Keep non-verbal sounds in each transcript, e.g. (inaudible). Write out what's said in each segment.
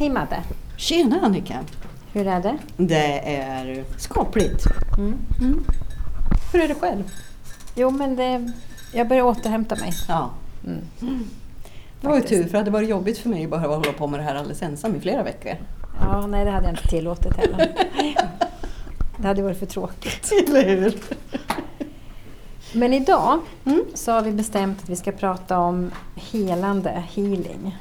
Hej Madde! Tjena Annika! Hur är det? Det är skapligt. Mm. Hur är det själv? Jo men det, jag börjar återhämta mig. Ja. Mm. Det var ju tur för det hade varit jobbigt för mig att bara hålla på med det här alldeles ensam i flera veckor. Ja, nej det hade jag inte tillåtit heller. Det hade varit för tråkigt. (laughs) Eller hur? Men idag Mm. så har vi bestämt att vi ska prata om helande, healing.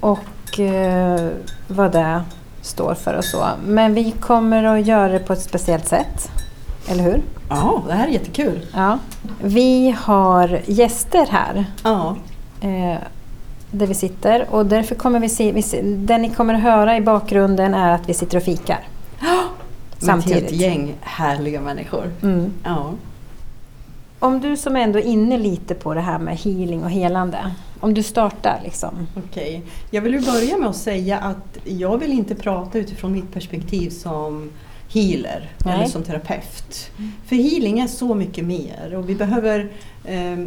Och eh, vad det står för och så. Men vi kommer att göra det på ett speciellt sätt. Eller hur? Ja, det här är jättekul. Ja. Vi har gäster här. Ja. eh, där vi sitter och därför kommer vi se, vi se, det ni kommer att höra i bakgrunden är att vi sitter och fikar. Med ett helt Samtidigt. gäng härliga människor. Mm. Ja. Om du som ändå är inne lite på det här med healing och helande. Om du startar liksom. Okej. Jag vill börja med att säga att jag vill inte prata utifrån mitt perspektiv som healer Nej. eller som terapeut. För healing är så mycket mer och vi behöver, eh,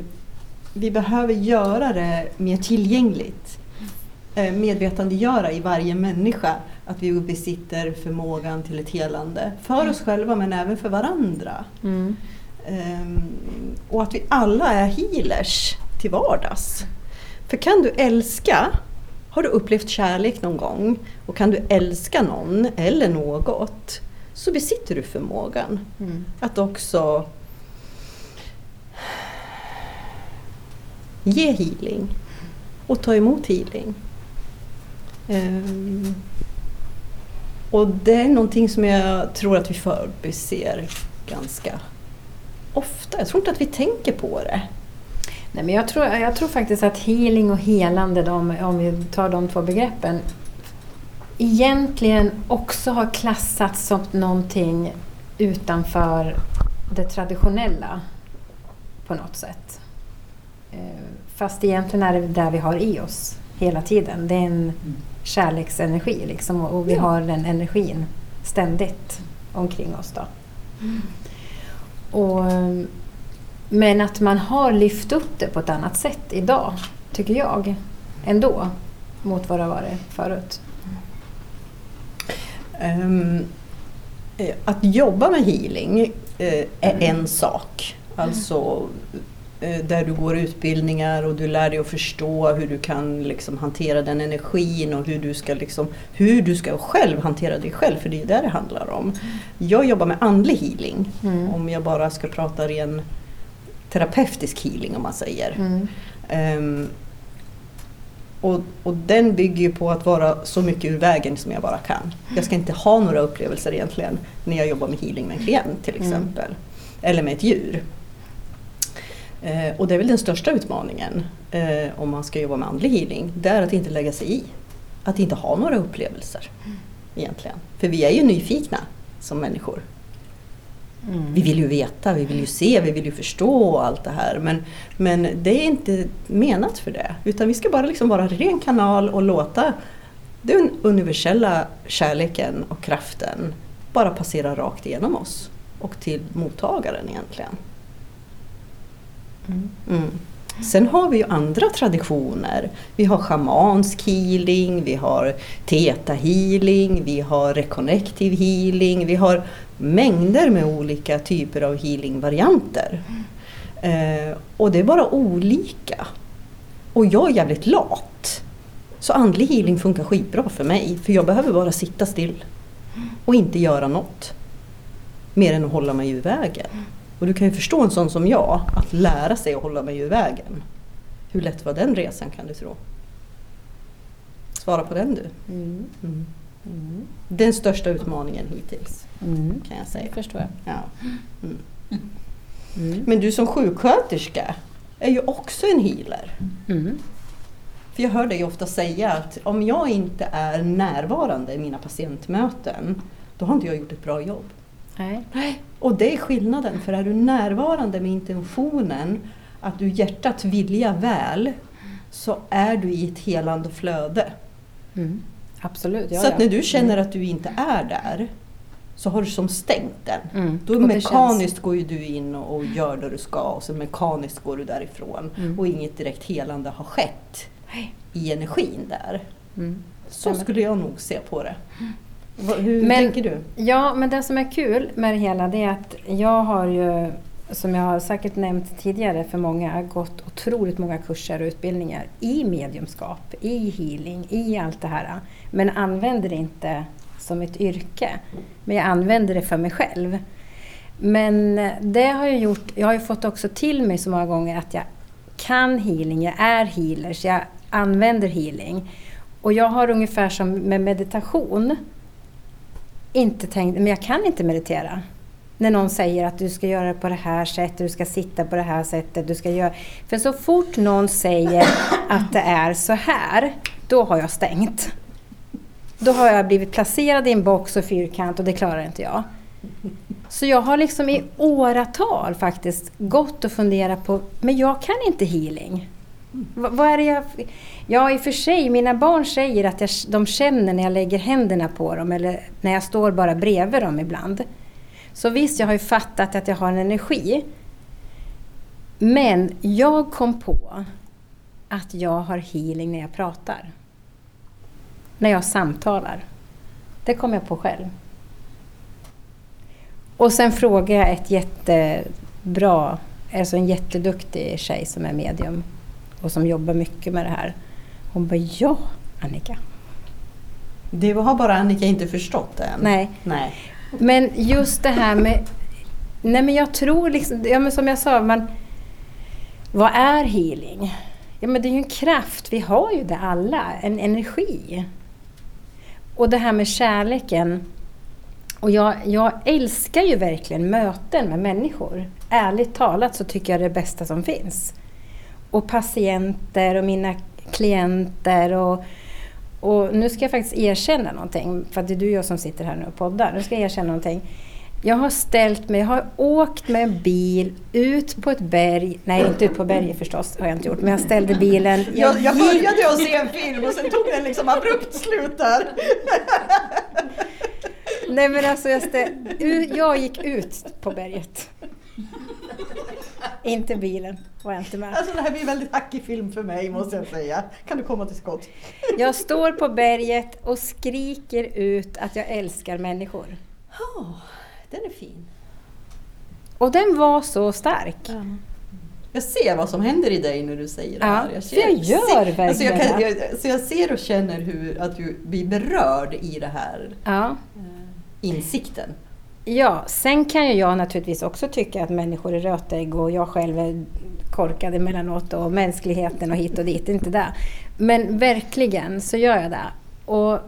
vi behöver göra det mer tillgängligt. Eh, medvetandegöra i varje människa att vi besitter förmågan till ett helande. För oss själva men även för varandra. Mm. Ehm, och att vi alla är healers till vardags. För kan du älska, har du upplevt kärlek någon gång och kan du älska någon eller något så besitter du förmågan Mm. att också ge healing och ta emot healing. Ehm, och det är någonting som jag tror att vi förbiser ganska ofta. Jag tror inte att vi tänker på det. Nej, men jag, tror, jag tror faktiskt att healing och helande, de, om vi tar de två begreppen, egentligen också har klassats som någonting utanför det traditionella på något sätt. Eh, Fast egentligen är det där vi har i oss hela tiden. Det är en kärleksenergi liksom och vi Ja. har den energin ständigt omkring oss. Då. Och, eh, men att man har lyft upp det på ett annat sätt idag, tycker jag, ändå, mot vad det har varit förut. Eh, att jobba med healing eh, är en sak. Alltså eh, där du går utbildningar och du lär dig att förstå hur du kan liksom hantera den energin och hur du ska, liksom, hur du ska själv hantera dig själv, för det är det det handlar om. Jag jobbar med andlig healing, Mm. om jag bara ska prata ren terapeutisk healing om man säger. Mm. Ehm, och, och den bygger ju på att vara så mycket ur vägen som jag bara kan. Jag ska inte ha några upplevelser egentligen när jag jobbar med healing med en klient till Mm. exempel. Eller med ett djur. Eh, och det är väl den största utmaningen eh, om man ska jobba med andlig healing. Det är att inte lägga sig i. Att inte ha några upplevelser egentligen. För vi är ju nyfikna som människor. Mm. Vi vill ju veta, vi vill ju se, vi vill ju förstå allt det här. Men, men det är inte menat för det. Utan vi ska bara liksom vara en ren kanal och låta den universella kärleken och kraften bara passera rakt igenom oss. Och till mottagaren egentligen. Mm. Mm. Sen har vi ju andra traditioner. Vi har schamansk healing, vi har theta healing, vi har reconnective healing, vi har mängder med olika typer av healingvarianter. Eh, och det är bara olika. Och jag är jävligt lat. Så andlig healing funkar skitbra för mig, för jag behöver bara sitta still och inte göra något. Mer än att hålla mig ur vägen. Och du kan ju förstå en sån som jag, att lära sig att hålla mig ur vägen. Hur lätt var den resan kan du tro? Svara på den du. Mm. Mm. Mm. Den största utmaningen hittills, Mm. kan jag Det säga. förstår jag. Ja. Mm. Mm. Men du som sjuksköterska är ju också en healer. Mm. För jag hör dig ofta säga att om jag inte är närvarande i mina patientmöten, då har inte jag gjort ett bra jobb. Nej. Och det är skillnaden, för är du närvarande med intentionen att du hjärtat vilja väl, så är du i ett helande flöde. Mm. Absolut. Ja, så att när du känner att du inte är där, så har du som stängt den. Mm. Då mekaniskt går ju du in och, och gör det du ska och så mekaniskt går du därifrån. Mm. Och inget direkt helande har skett Nej. i energin där. Mm. Så skulle jag nog se på det. Vad- Hur Men- tänker du? Ja, men det som är kul med det hela det är att jag har ju, som jag har säkert nämnt tidigare för många, gått otroligt många kurser och utbildningar i mediumskap, i healing, i allt det här. Men använder det inte som ett yrke. Men jag använder det för mig själv. Men eh, det har jag gjort, jag har ju fått också till mig så många gånger att jag kan healing, jag är healer, så jag använder healing. Och jag har ungefär som med meditation, inte tänkt, men jag kan inte meditera. När någon säger att du ska göra det på det här sättet, du ska sitta på det här sättet, du ska göra... För så fort någon säger att det är så här, då har jag stängt. Då har jag blivit placerad i en box och fyrkant och det klarar inte jag. Så jag har liksom i åratal faktiskt gått och funderat på, men jag kan inte healing. V vad är det jag... Ja, i och för sig, mina barn säger att jag, de känner när jag lägger händerna på dem eller när jag står bara bredvid dem ibland. Så visst, jag har ju fattat att jag har en energi. Men jag kom på att jag har healing när jag pratar. När jag samtalar. Det kom jag på själv. Och sen frågade jag ett jättebra, alltså en jätteduktig tjej som är medium och som jobbar mycket med det här. Hon bara, ja Annika. Det har bara Annika inte förstått än. Nej, Nej. men just det här med... Nej men jag tror liksom, ja men som jag sa, man, vad är healing? Ja men det är ju en kraft, vi har ju det alla, en energi. Och det här med kärleken. Och jag, jag älskar ju verkligen möten med människor. Ärligt talat så tycker jag det är det bästa som finns. Och patienter och mina klienter och och nu ska jag faktiskt erkänna någonting, för att det är du och jag som sitter här nu och poddar. Nu ska jag erkänna någonting. Jag har ställt mig, jag har åkt med en bil ut på ett berg. Nej, inte ut på berget förstås, har jag inte gjort. Men jag ställde bilen. Jag, jag gick- började att se en film och sen tog den liksom abrupt slut där. Nej men alltså, jag, ställ, jag gick ut på berget. Inte bilen, var jag inte med. Alltså det här blir en väldigt hackig film för mig måste jag säga. Kan du komma till skott? Jag står på berget och skriker ut att jag älskar människor. Ja, den är fin. Och den var så stark. Jag ser vad som händer i dig när du säger det Ja, här. för jag gör ser, alltså jag, verkligen kan, jag, så jag ser och känner hur, att du blir berörd i det här Ja. eh, insikten. Ja, sen kan ju jag naturligtvis också tycka att människor är rötägg och jag själv är korkad emellanåt och mänskligheten och hit och dit, inte det. Men verkligen så gör jag det. Och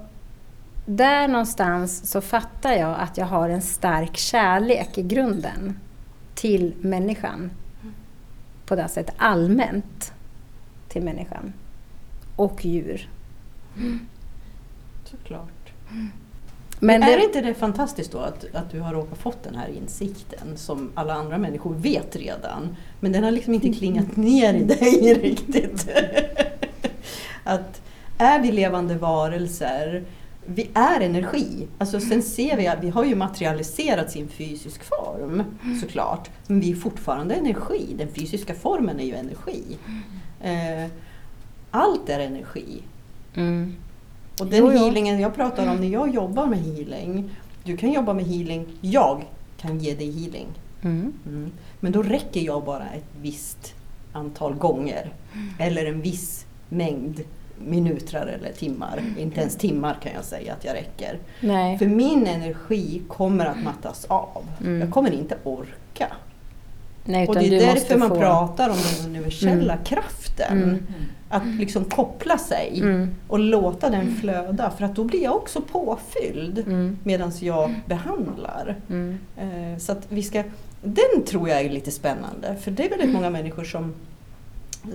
där någonstans så fattar jag att jag har en stark kärlek i grunden till människan. På det sättet allmänt till människan. Och djur. Såklart. Men är det, inte det fantastiskt då att, att du har råkat fått den här insikten som alla andra människor vet redan. Men den har liksom inte klingat ner i dig (laughs) riktigt. att är vi levande varelser, vi är energi. Alltså sen ser vi att vi har ju materialiserat sin fysisk form såklart. Men vi är fortfarande energi. Den fysiska formen är ju energi. Eh, allt är energi. mm, Och den Jo, jo. healingen jag pratar om när jag jobbar med healing, du kan jobba med healing, jag kan ge dig healing. mm, Mm. Men då räcker jag bara ett visst antal gånger. Eller en viss mängd minuter eller timmar. Inte ens timmar kan jag säga att jag räcker. nej. För min energi kommer att mattas av. Mm. Jag kommer inte orka. nej Och det är därför man få... pratar om den universella Mm. kraften. Mm. Att liksom koppla sig Mm. och låta den flöda för att då blir jag också påfylld Mm. medan jag behandlar. Mm. Eh, Så att vi ska, den tror jag är lite spännande för det är väldigt många människor som,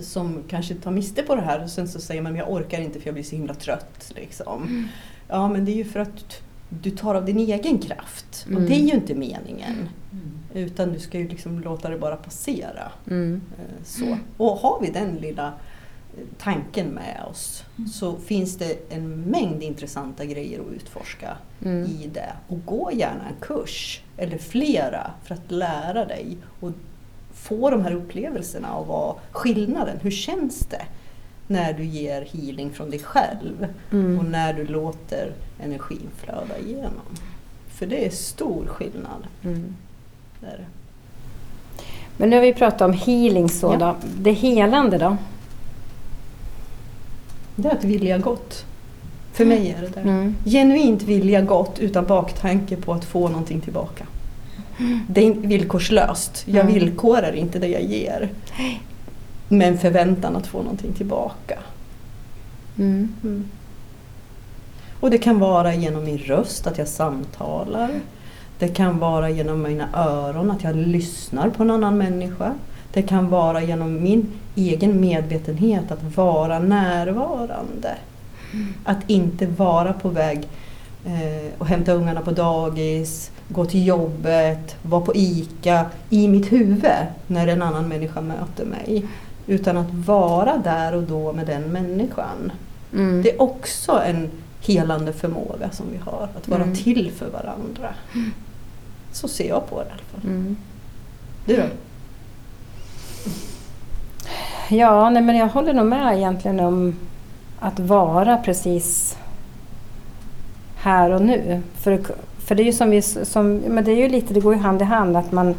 som kanske tar miste på det här och sen så säger man jag orkar inte för jag blir så himla trött. Liksom. Ja men det är ju för att du tar av din egen kraft och Mm. det är ju inte meningen. Utan du ska ju liksom låta det bara passera. Mm. Eh, Så. Och har vi den lilla eh, tanken med oss så finns det en mängd intressanta grejer att utforska Mm. i det. Och gå gärna en kurs eller flera för att lära dig och få de här upplevelserna och vad skillnaden, hur känns det när du ger healing från dig själv Mm. och när du låter energin flöda igenom. För det är stor skillnad. Mm. Där. Men nu har vi pratat om healing så Ja. Det helande då? Det är att vilja gott. För mig är det det. Mm. Genuint vilja gott utan baktanke på att få någonting tillbaka. Det är villkorslöst. Jag Mm. villkorar inte det jag ger. Men förväntan att få någonting tillbaka. Mm. Och det kan vara genom min röst, att jag samtalar. Det kan vara genom mina öron, att jag lyssnar på en annan människa. Det kan vara genom min egen medvetenhet att vara närvarande. Att inte vara på väg och hämta ungarna på dagis, gå till jobbet, vara på ICA i mitt huvud när en annan människa möter mig. Utan att vara där och då med den människan. Mm. Det är också en helande förmåga som vi har, att vara Mm. till för varandra. Så ser jag på det i alla fall. Mm. Du då? Ja, nej, men jag håller nog med egentligen om att vara precis här och nu. För, för det är ju som vi, som, men det är ju lite, det går ju hand i hand att man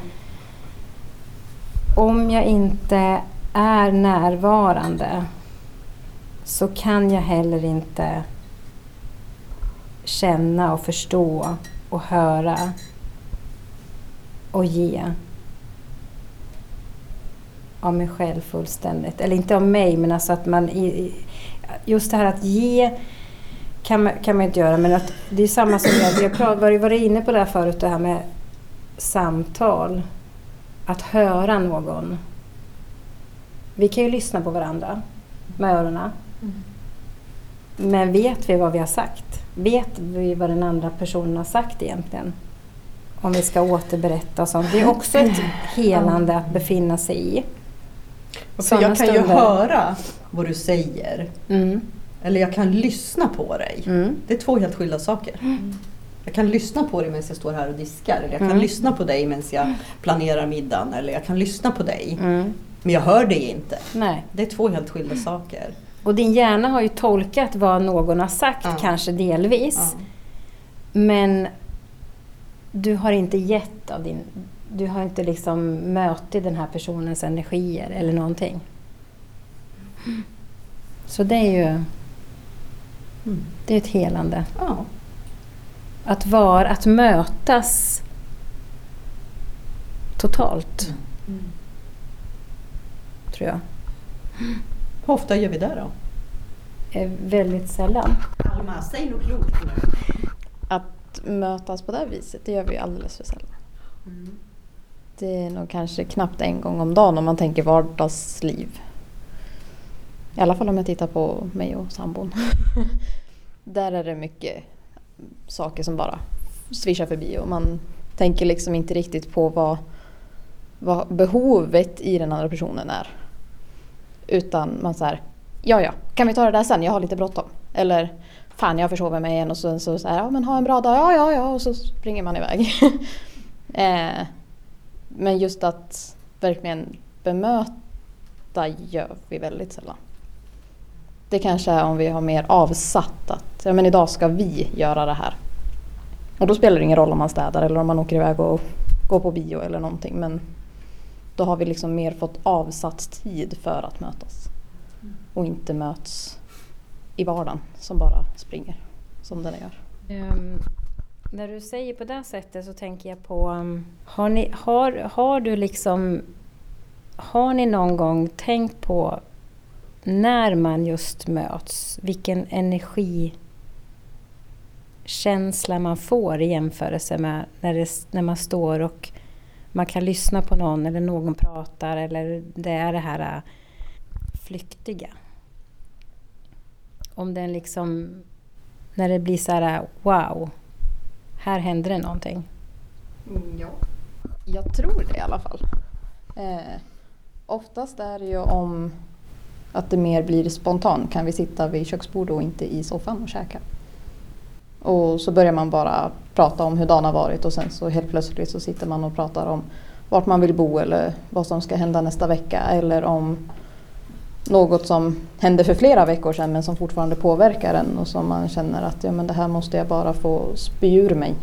om jag inte är närvarande så kan jag heller inte känna och förstå och höra och ge av mig själv fullständigt. Eller inte av mig, men alltså att man... I, i- just det här att ge kan man, kan man inte göra, men att det är samma som jag, vi har varit, varit inne på det här förut, det här med samtal. Att höra någon. Vi kan ju lyssna på varandra med öronen. Men vet vi vad vi har sagt? Vet vi vad den andra personen har sagt egentligen? Om vi ska återberätta och sånt. Det är också ett helande att befinna sig i. För Sådana jag kan ju stunder. höra vad du säger. Mm. Eller jag kan lyssna på dig. Mm. Det är två helt skilda saker. Jag kan lyssna på dig medan jag står här och diskar. Eller jag kan Mm. lyssna på dig medan jag planerar middagen. Eller jag kan lyssna på dig. Mm. Men jag hör dig inte. Nej. Det är två helt skilda saker. Och din hjärna har ju tolkat vad någon har sagt, Ja. kanske delvis. Ja. Men du har inte gett av din... Du har inte liksom mötit den här personens energier eller någonting. Så det är ju Mm. det är ett helande. Ja. Att vara, att mötas totalt, tror jag. Hur ofta gör vi det då? Är väldigt sällan. Alma, säg något klokt nu. Att mötas på det här viset, det gör vi alldeles för sällan. Det är nog kanske knappt en gång om dagen om man tänker vardagsliv. I alla fall om jag tittar på mig och sambon. (laughs) Där är det mycket saker som bara svischar förbi och man tänker liksom inte riktigt på vad, vad behovet i den andra personen är. Utan man säger ja ja, kan vi ta det där sen, jag har lite bråttom. Eller fan jag försover mig igen och sen så säger ja men ha en bra dag, ja ja ja och så springer man iväg. (laughs) eh, men just att verkligen bemöta gör vi väldigt sällan. Det kanske är om vi har mer avsatt att ja, men idag ska vi göra det här. Och då spelar det ingen roll om man städar eller om man åker iväg och går på bio eller någonting. Men då har vi liksom mer fått avsatt tid för att mötas. Och inte möts i vardagen som bara springer som den gör. Ehm, när du säger på det sättet så tänker jag på, um, har, ni, har, har du liksom, har ni någon gång tänkt på när man just möts, vilken energikänsla man får i jämförelse med när, det, när man står och man kan lyssna på någon eller någon pratar eller det är det här äh, flyktiga. Om den liksom, när det blir så här äh, wow, här händer det någonting. Mm, ja. Jag tror det i alla fall. Eh, oftast är det ju om att det mer blir spontant. Kan vi sitta vid köksbordet och inte i soffan och käka? Och så börjar man bara prata om hur dagen har varit och sen så helt plötsligt så sitter man och pratar om vart man vill bo eller vad som ska hända nästa vecka eller om något som hände för flera veckor sedan men som fortfarande påverkar en och som man känner att ja, men det här måste jag bara få spy ur mig.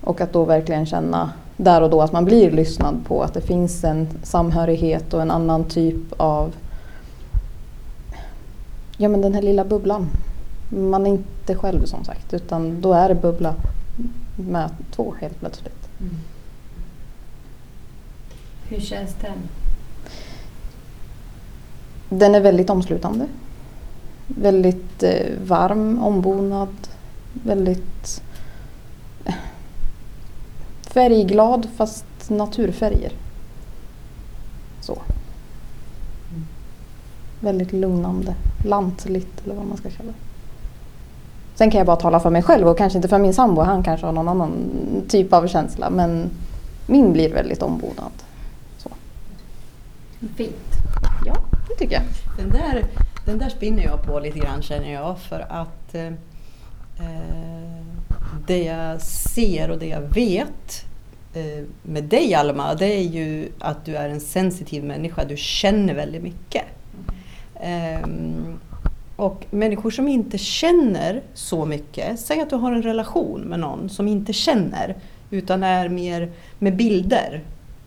Och att då verkligen känna där och då att man blir lyssnad på, att det finns en samhörighet och en annan typ av Ja men den här lilla bubblan. Man är inte själv som sagt utan då är det bubbla med två helt plötsligt. Mm. Hur känns den? Den är väldigt omslutande. Väldigt eh, varm, ombonad. Väldigt eh, färgglad fast naturfärger. Så. Väldigt lugnande. Lantligt eller vad man ska kalla det. Sen kan jag bara tala för mig själv och kanske inte för min sambo. Han kanske har någon annan typ av känsla. Men min blir väldigt ombonad. Så. Fint. Ja, det tycker jag. Den där, den där spinner jag på lite grann känner jag för att eh, det jag ser och det jag vet eh, med dig Alma, det är ju att du är en sensitiv människa. Du känner väldigt mycket. Ehm, och människor som inte känner så mycket, säg att du har en relation med någon som inte känner utan är mer med bilder,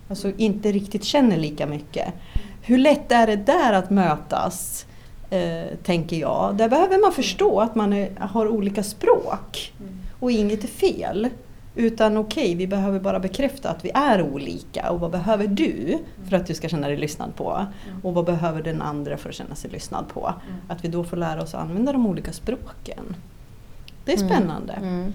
alltså inte riktigt känner lika mycket. Hur lätt är det där att mötas, eh, tänker jag. Där behöver man förstå att man är, har olika språk och inget är fel. Utan okej, okay, vi behöver bara bekräfta att vi är olika och vad behöver du för att du ska känna dig lyssnad på? Och vad behöver den andra för att känna sig lyssnad på? Mm. Att vi då får lära oss att använda de olika språken. Det är mm. spännande. Mm.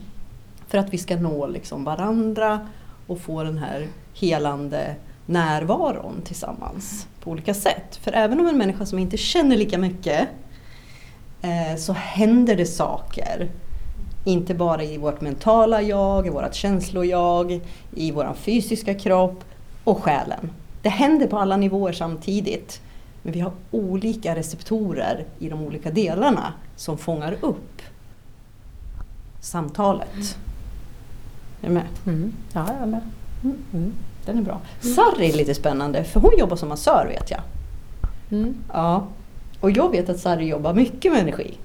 För att vi ska nå liksom varandra och få den här helande närvaron tillsammans på olika sätt. För även om en människa som inte känner lika mycket eh, så händer det saker inte bara i vårt mentala jag, i vårt känslojag, i vår fysiska kropp och själen. Det händer på alla nivåer samtidigt. Men vi har olika receptorer i de olika delarna som fångar upp samtalet. Är du med? Mm. Ja, jag är med. Mm. Mm. Den är bra. Sarri är lite spännande för hon jobbar som massör vet jag. Mm. Ja. Och jag vet att Sarri jobbar mycket med energi.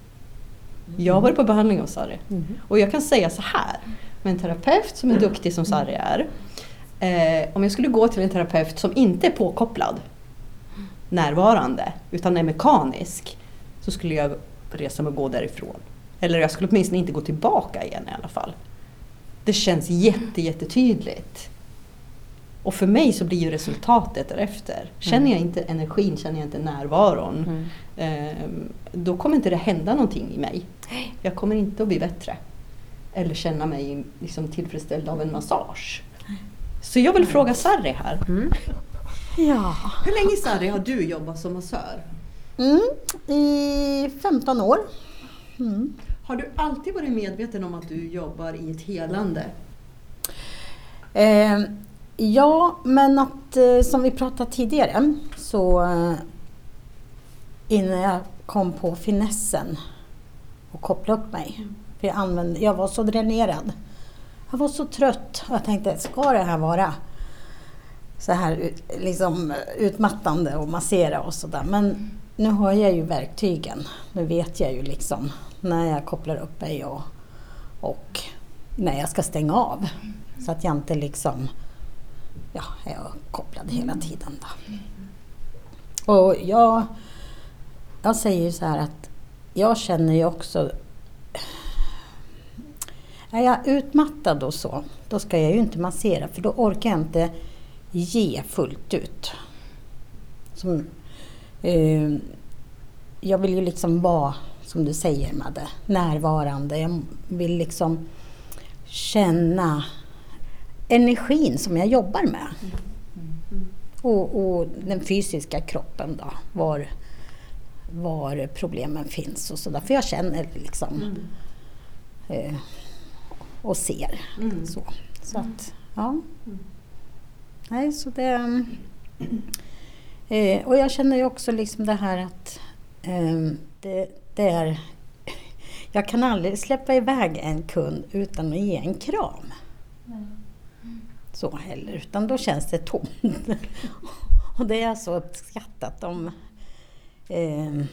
Jag har varit på behandling hos Sarri. Mm. Och jag kan säga så här, med en terapeut som är duktig som Sarri är. Eh, om jag skulle gå till en terapeut som inte är påkopplad, närvarande, utan är mekanisk, så skulle jag resa mig och gå därifrån. Eller jag skulle åtminstone inte gå tillbaka igen i alla fall. Det känns jätte, jättetydligt. Och för mig så blir ju resultatet därefter. Känner jag inte energin, känner jag inte närvaron, mm. eh, då kommer inte det hända någonting i mig. Jag kommer inte att bli bättre. Eller känna mig liksom tillfredsställd av en massage. Så jag vill mm. fråga Sarri här. Mm. Ja. Hur länge Sarri har du jobbat som massör? Mm, I 15 år. Mm. Har du alltid varit medveten om att du jobbar i ett helande? Eh, Ja, men att eh, som vi pratade tidigare så eh, innan jag kom på finessen och kopplade upp mig. Mm. För jag, använde, jag var så dränerad. Jag var så trött och jag tänkte, ska det här vara så här liksom utmattande och massera och sådär. Men nu har jag ju verktygen. Nu vet jag ju liksom när jag kopplar upp mig och, och när jag ska stänga av. Mm. Så att jag inte liksom ja, är jag kopplad hela tiden. Då. Och jag, jag säger så här att jag känner ju också är jag utmattad och så, då ska jag ju inte massera för då orkar jag inte ge fullt ut. Som, eh, jag vill ju liksom vara, som du säger Madde, närvarande. Jag vill liksom känna energin som jag jobbar med. Mm. Och, och, den fysiska kroppen då, var, var problemen finns och sådär. För jag känner liksom mm. eh, och ser. Mm. Så, så att, ja. Nej, så det... Eh, och jag känner ju också liksom det här att eh, det, det är... Jag kan aldrig släppa iväg en kund utan att ge en kram så heller, utan då känns det tomt. (laughs) och det är så uppskattat. De, eh,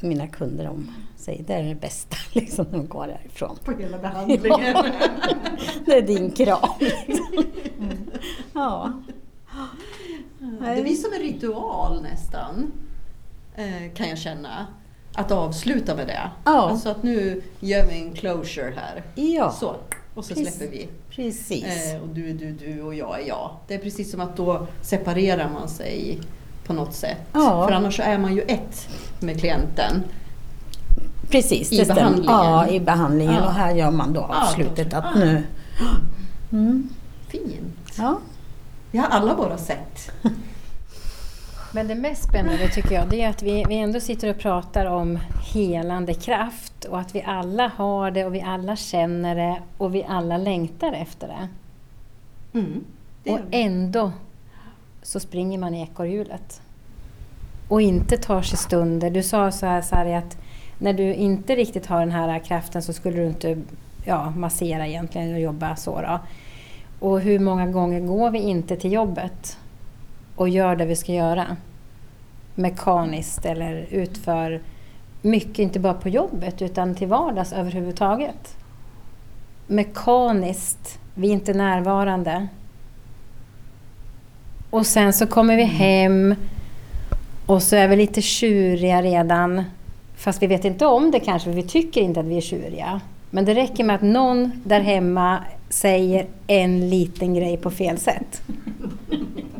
mina kunder om säger det är det bästa (laughs) liksom, de går härifrån. På hela (laughs) behandlingen. det är din kram. Liksom. Ja. Det blir som en ritual nästan, eh, kan jag känna. Att avsluta med det. Ja. Alltså att nu gör vi en closure här. Ja, Så, och så Precis. släpper vi. precis. Eh, och du är du, du och jag är jag. Det är precis som att då separerar man sig på något sätt. Ja. För annars är man ju ett med klienten. Precis, I behandlingen. Ja, i behandlingen. Ja. Och här gör man då Ja, avslutet klart. att nu... Mm. Fint. Ja. Det har alla bara sett. (laughs) Men det mest spännande tycker jag, det är att vi, vi ändå sitter och pratar om helande kraft och att vi alla har det och vi alla känner det och vi alla längtar efter det. Mm. Det Och ändå så springer man i ekorrhjulet. Och inte tar sig stunder. Du sa så här Sari att när du inte riktigt har den här kraften så skulle du inte ja, massera egentligen och jobba så. Då. Och hur många gånger går vi inte till jobbet och gör det vi ska göra? Mekaniskt eller utför mycket, inte bara på jobbet utan till vardags överhuvudtaget. Mekaniskt, vi är inte närvarande. Och sen så kommer vi hem och så är vi lite tjuriga redan. Fast vi vet inte om det kanske, för vi tycker inte att vi är tjuriga. Men det räcker med att någon där hemma säger en liten grej på fel sätt.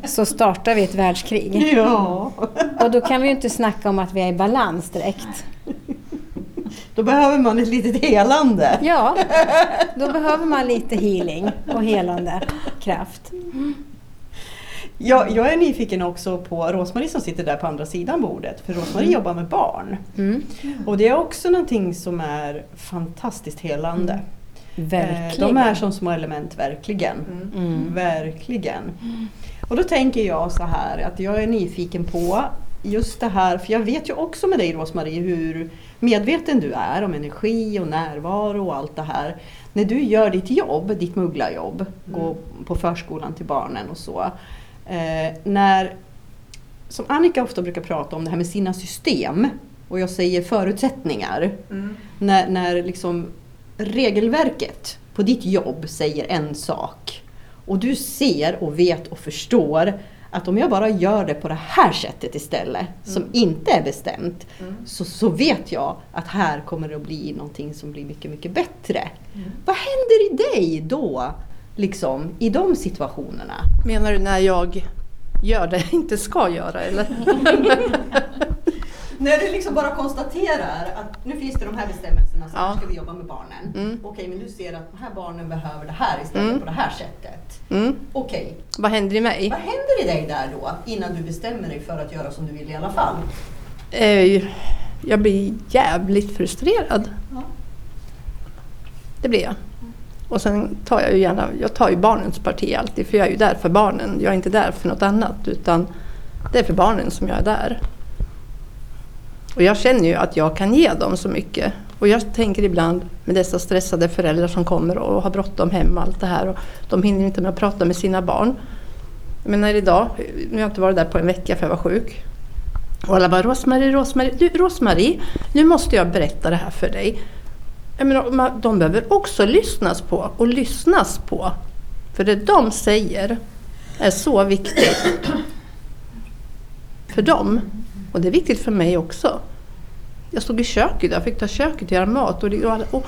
Så startar vi ett världskrig. Ja. Och då kan vi ju inte snacka om att vi är i balans direkt. Då behöver man ett litet helande. Ja, då behöver man lite healing och helande kraft. Jag, jag är nyfiken också på Rosmarie som sitter där på andra sidan bordet. För Rosmarie jobbar med barn. Mm. Och det är också någonting som är fantastiskt helande. Eh, Verkligen. De är som små element, verkligen. Mm. Verkligen. Och då tänker jag så här att jag är nyfiken på just det här, för jag vet ju också med dig Rosmarie hur medveten du är om energi och närvaro och allt det här. När du gör ditt jobb, ditt mugglarjobb, gå på förskolan till barnen och så. Eh, när, som Annika ofta brukar prata om det här med sina system, och jag säger förutsättningar. När, när liksom regelverket på ditt jobb säger en sak och du ser och vet och förstår att om jag bara gör det på det här sättet istället, som inte är bestämt, så, så vet jag att här kommer det att bli någonting som blir mycket, mycket bättre. Vad händer i dig då, liksom, i de situationerna? Menar du när jag gör det jag inte ska göra eller? (laughs) När du liksom bara konstaterar att nu finns det de här bestämmelserna, så Ja. ska vi jobba med barnen. Mm. Okej, men du ser att de här barnen behöver det här istället Mm. på det här sättet. Mm. Okej, Vad händer i mig? vad händer i dig där då innan du bestämmer dig för att göra som du vill i alla fall? Eh, Jag blir jävligt frustrerad. Ja. Det blir jag. Och sen tar jag ju gärna, jag tar ju barnens parti alltid för jag är ju där för barnen. Jag är inte där för något annat utan det är för barnen som jag är där. Och jag känner ju att jag kan ge dem så mycket. Och jag tänker ibland med dessa stressade föräldrar som kommer och har bråttom hem och allt det här och de hinner inte med att prata med sina barn. Men när idag, nu har jag inte varit där på en vecka för jag var sjuk. Och alla bara Rosmarie, Rosmarie, du Rosmarie, nu måste jag berätta det här för dig. Menar, de behöver också lyssnas på och lyssnas på. För det de säger är så viktigt för dem. Och det är viktigt för mig också. Jag stod i köket, jag fick ta köket och göra mat. Och, och, och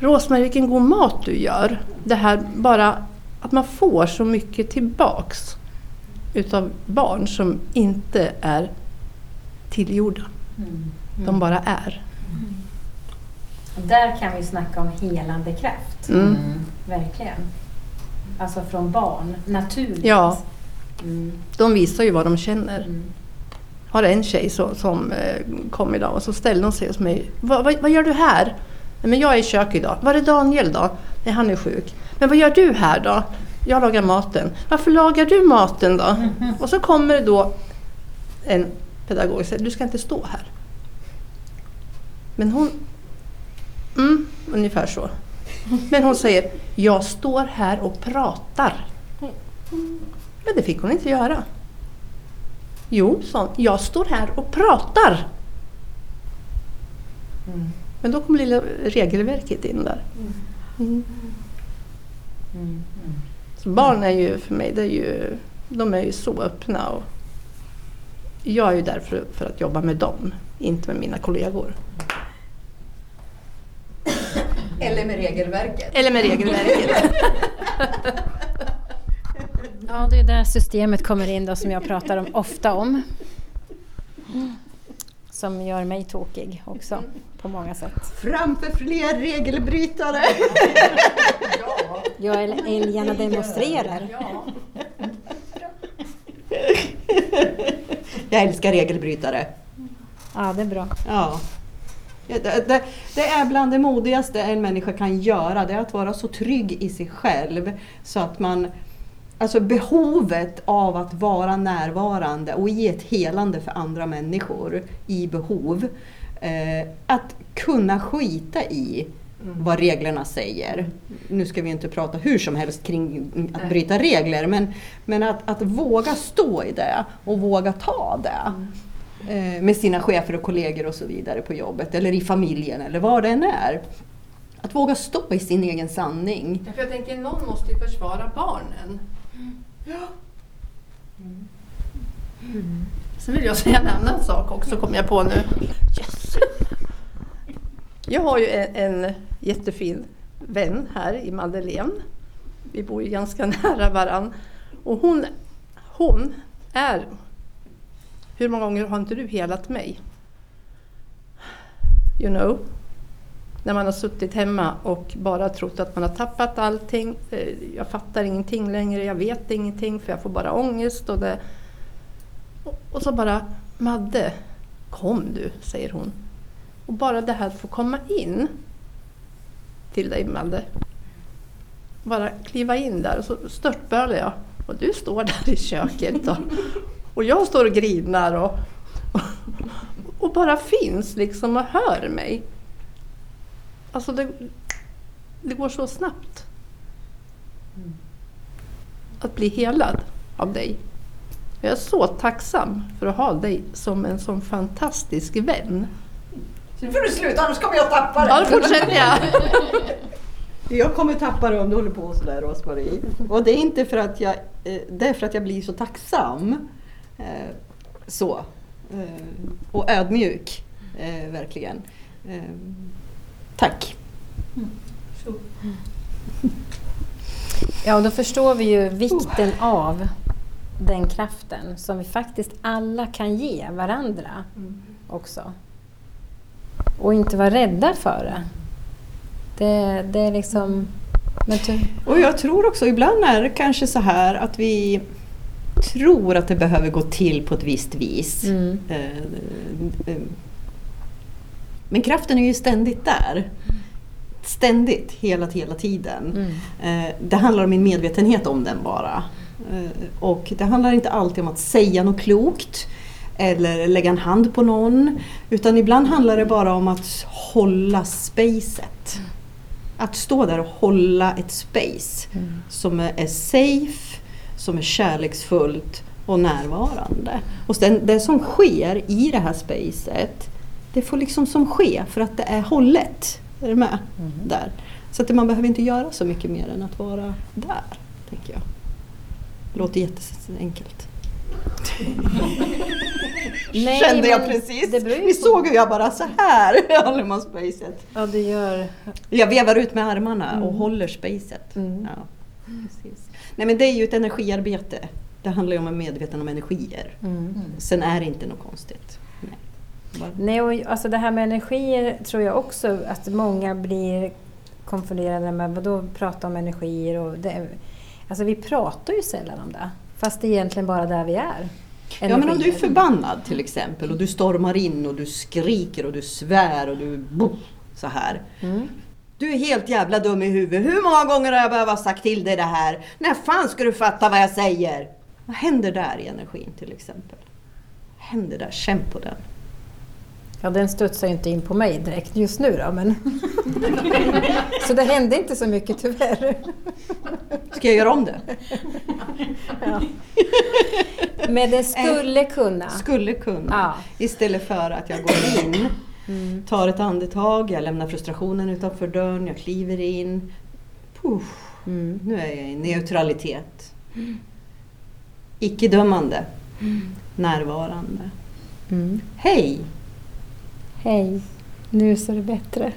Rosmarie, vilken god mat du gör. Det här bara att man får så mycket tillbaks utav barn som inte är tillgjorda. De bara är. Där kan vi snacka om helande kraft. Mm. Verkligen. Alltså från barn, naturligt. Ja. Mm. De visar ju vad de känner. Mm. har en tjej så, som eh, kom idag och så ställde hon sig hos mig. "Va- vad, vad gör du här? "Nej, Men jag är i köket idag. Var är Daniel då? Nej, han är sjuk. Men vad gör du här då? Jag lagar maten. Varför lagar du maten då? (laughs) Och så kommer det då en pedagog och säger du ska inte stå här. Men hon... Mm, ungefär så. Men hon säger jag står här och pratar. Men det fick hon inte göra. Jo, sa hon, jag står här och pratar. Mm. Men då kom lilla regelverket in där. Mm. Så barn är ju för mig, det är ju, de är ju så öppna. Och jag är ju där för, för att jobba med dem, inte med mina kollegor. (coughs) Eller med regelverket. Eller med regelverket. (laughs) Ja, det är där systemet kommer in då som jag pratar om, ofta om. Som gör mig tokig också på många sätt. Framför fler regelbrytare! Jag är älgarna demonstrerar. Jag älskar regelbrytare. Ja, det är bra. Ja. Det, det, det är bland det modigaste en människa kan göra, det är att vara så trygg i sig själv så att man Alltså behovet av att vara närvarande och ge ett helande för andra människor i behov. Eh, att kunna skita i vad reglerna säger. Nu ska vi inte prata hur som helst kring att bryta regler men, men att, att våga stå i det och våga ta det. Eh, med sina chefer och kollegor och så vidare på jobbet eller i familjen eller vad det än är. Att våga stå i sin egen sanning. För jag tänker, någon måste ju försvara barnen. Sen vill jag säga en annan sak också, kom jag på nu. Yes. Jag har ju en, en jättefin vän här i Madeleine. Vi bor ju ganska (laughs) nära varann. Och hon, hon är... Hur många gånger har inte du helat mig? You know? När man har suttit hemma och bara trott att man har tappat allting. Eh, jag fattar ingenting längre, jag vet ingenting för jag får bara ångest. Och, det, och, och så bara, Madde, kom du, säger hon. Och bara det här att få komma in till dig Madde. Bara kliva in där och så störtbölar jag. Och du står där i köket och, och jag står och grinar och, och, och bara finns liksom och hör mig. Alltså det, det går så snabbt. Att bli helad av dig. Jag är så tacksam för att ha dig som en sån fantastisk vän. Nu får du sluta annars kommer jag tappa det. Ja, då fortsätter jag. (laughs) Jag kommer tappa det om du håller på sådär Rosmarie. Och det är inte för att jag, eh, det är för att jag blir så tacksam. Eh, Så. Eh, Och ödmjuk. eh, Verkligen. Eh, Tack. Ja, och då förstår vi ju vikten av den kraften som vi faktiskt alla kan ge varandra också. Och inte vara rädda för det. Det, det är liksom... Men ty, Och jag tror också ibland är det kanske så här att vi tror att det behöver gå till på ett visst vis. mm, Eh, eh, Men kraften är ju ständigt där. Ständigt, hela, hela tiden. mm, Eh, Det handlar om min medvetenhet om den bara. Och det handlar inte alltid om att säga något klokt eller lägga en hand på någon. Utan ibland handlar det bara om att hålla spacet. Att stå där och hålla ett space mm. som är safe, som är kärleksfullt och närvarande. Och sen det som sker i det här spacet, det får liksom som ske för att det är hållet. Är du med? Där. Så att man behöver inte göra så mycket mer än att vara där, tänker jag. Låter jätteenkelt. (laughs) Nej, Kände jag precis. det på- såg hur jag bara så här (laughs) håller man spacet. Ja, du gör... Jag vevar ut med armarna och Mm. håller spacet. Mm. Ja, precis. Nej men det är ju ett energiarbete. Det handlar ju om att vara medveten om energier. Mm. Sen är det inte något konstigt. Nej. Bara- Nej, och alltså det här med energier tror jag också att många blir konfunderade med. Vadå prata om energier? Och det, alltså vi pratar ju sällan om det. Fast det är egentligen bara där vi är. Ja men om du är Energier. förbannad till exempel och du stormar in och du skriker och du svär och du bo, så här. Mm. Du är helt jävla dum i huvudet. Hur många gånger har jag behövt sagt till dig det här? När fan ska du fatta vad jag säger? Vad händer där i energin till exempel? Vad händer där? Känn på den. Ja, den studsar ju inte in på mig direkt just nu då, men... så det hände inte så mycket tyvärr. Ska jag göra om det? Ja. Men det skulle kunna. Skulle kunna. Ja. Istället för att jag går in, tar ett andetag, jag lämnar frustrationen utanför dörren, jag kliver in. Puff, Mm. nu är jag i neutralitet. Icke-dömande. Närvarande. Mm. Hej! Hej, nu så är det bättre.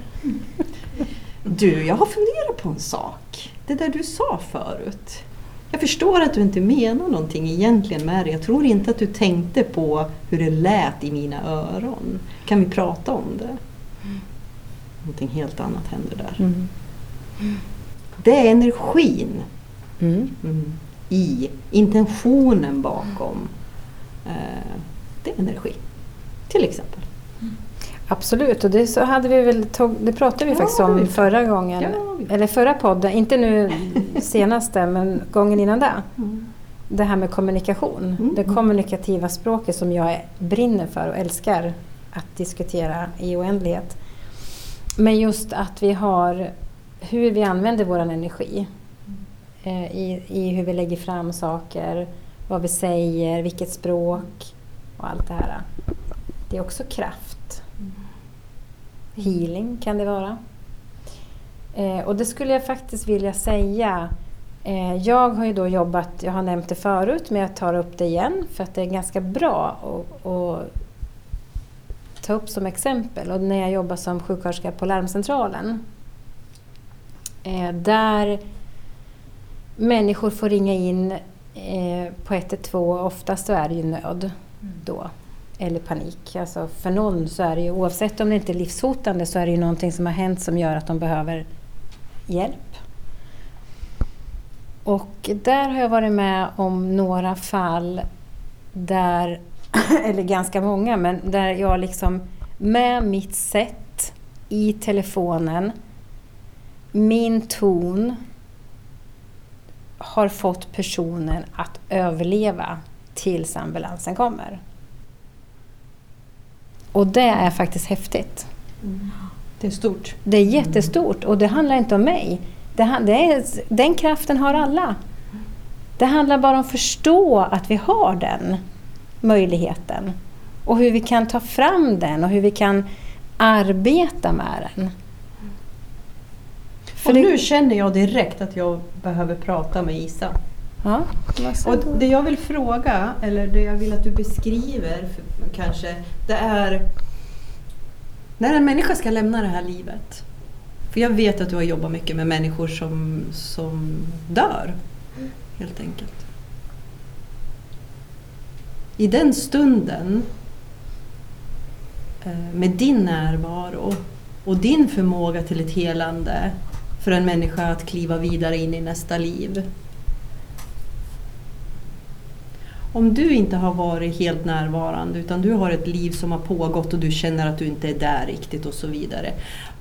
Du, jag har funderat på en sak. Det där du sa förut. Jag förstår att du inte menar någonting egentligen med det. Jag tror inte att du tänkte på hur det lät i mina öron. Kan vi prata om det? Någonting helt annat händer där. Mm. Det är energin Mm. mm, i, intentionen bakom. Eh, det är energi. Till exempel. Absolut, och det, så hade vi väl tog, det pratade vi faktiskt om förra gången. Ja, Eller förra podden, inte nu senaste men gången innan det. Det här med kommunikation. Mm. Det kommunikativa språket som jag brinner för och älskar att diskutera i oändlighet. Men just att vi har hur vi använder vår energi. Eh, i, I hur vi lägger fram saker, vad vi säger, vilket språk och allt det här. Det är också kraft. Healing kan det vara. Eh, och det skulle jag faktiskt vilja säga. Eh, jag har ju då jobbat, jag har nämnt det förut men jag tar upp det igen för att det är ganska bra att, ta upp som exempel. Och när jag jobbar som sjuksköterska på larmcentralen. Eh, där människor får ringa in eh, på 112, oftast så är det ju nöd då. Eller panik. Alltså för någon så är det ju, oavsett om det inte är livshotande, så är det ju någonting som har hänt som gör att de behöver hjälp. Och där har jag varit med om några fall där, (clears throat) eller ganska många, men där jag liksom med mitt sätt i telefonen, min ton har fått personen att överleva tills ambulansen kommer. Och det är faktiskt häftigt. Det är stort. Det är jättestort och det handlar inte om mig. Det, det är, den kraften har alla. Det handlar bara om att förstå att vi har den möjligheten. Och hur vi kan ta fram den och hur vi kan arbeta med den. För Och det- nu känner jag direkt att jag behöver prata med Isa. Ja, Och det jag vill fråga, eller det jag vill att du beskriver kanske, det är när en människa ska lämna det här livet. För jag vet att du har jobbat mycket med människor som, som dör, helt enkelt. I den stunden, eh, med din närvaro och din förmåga till ett helande för en människa att kliva vidare in i nästa liv. Om du inte har varit helt närvarande utan du har ett liv som har pågått och du känner att du inte är där riktigt och så vidare.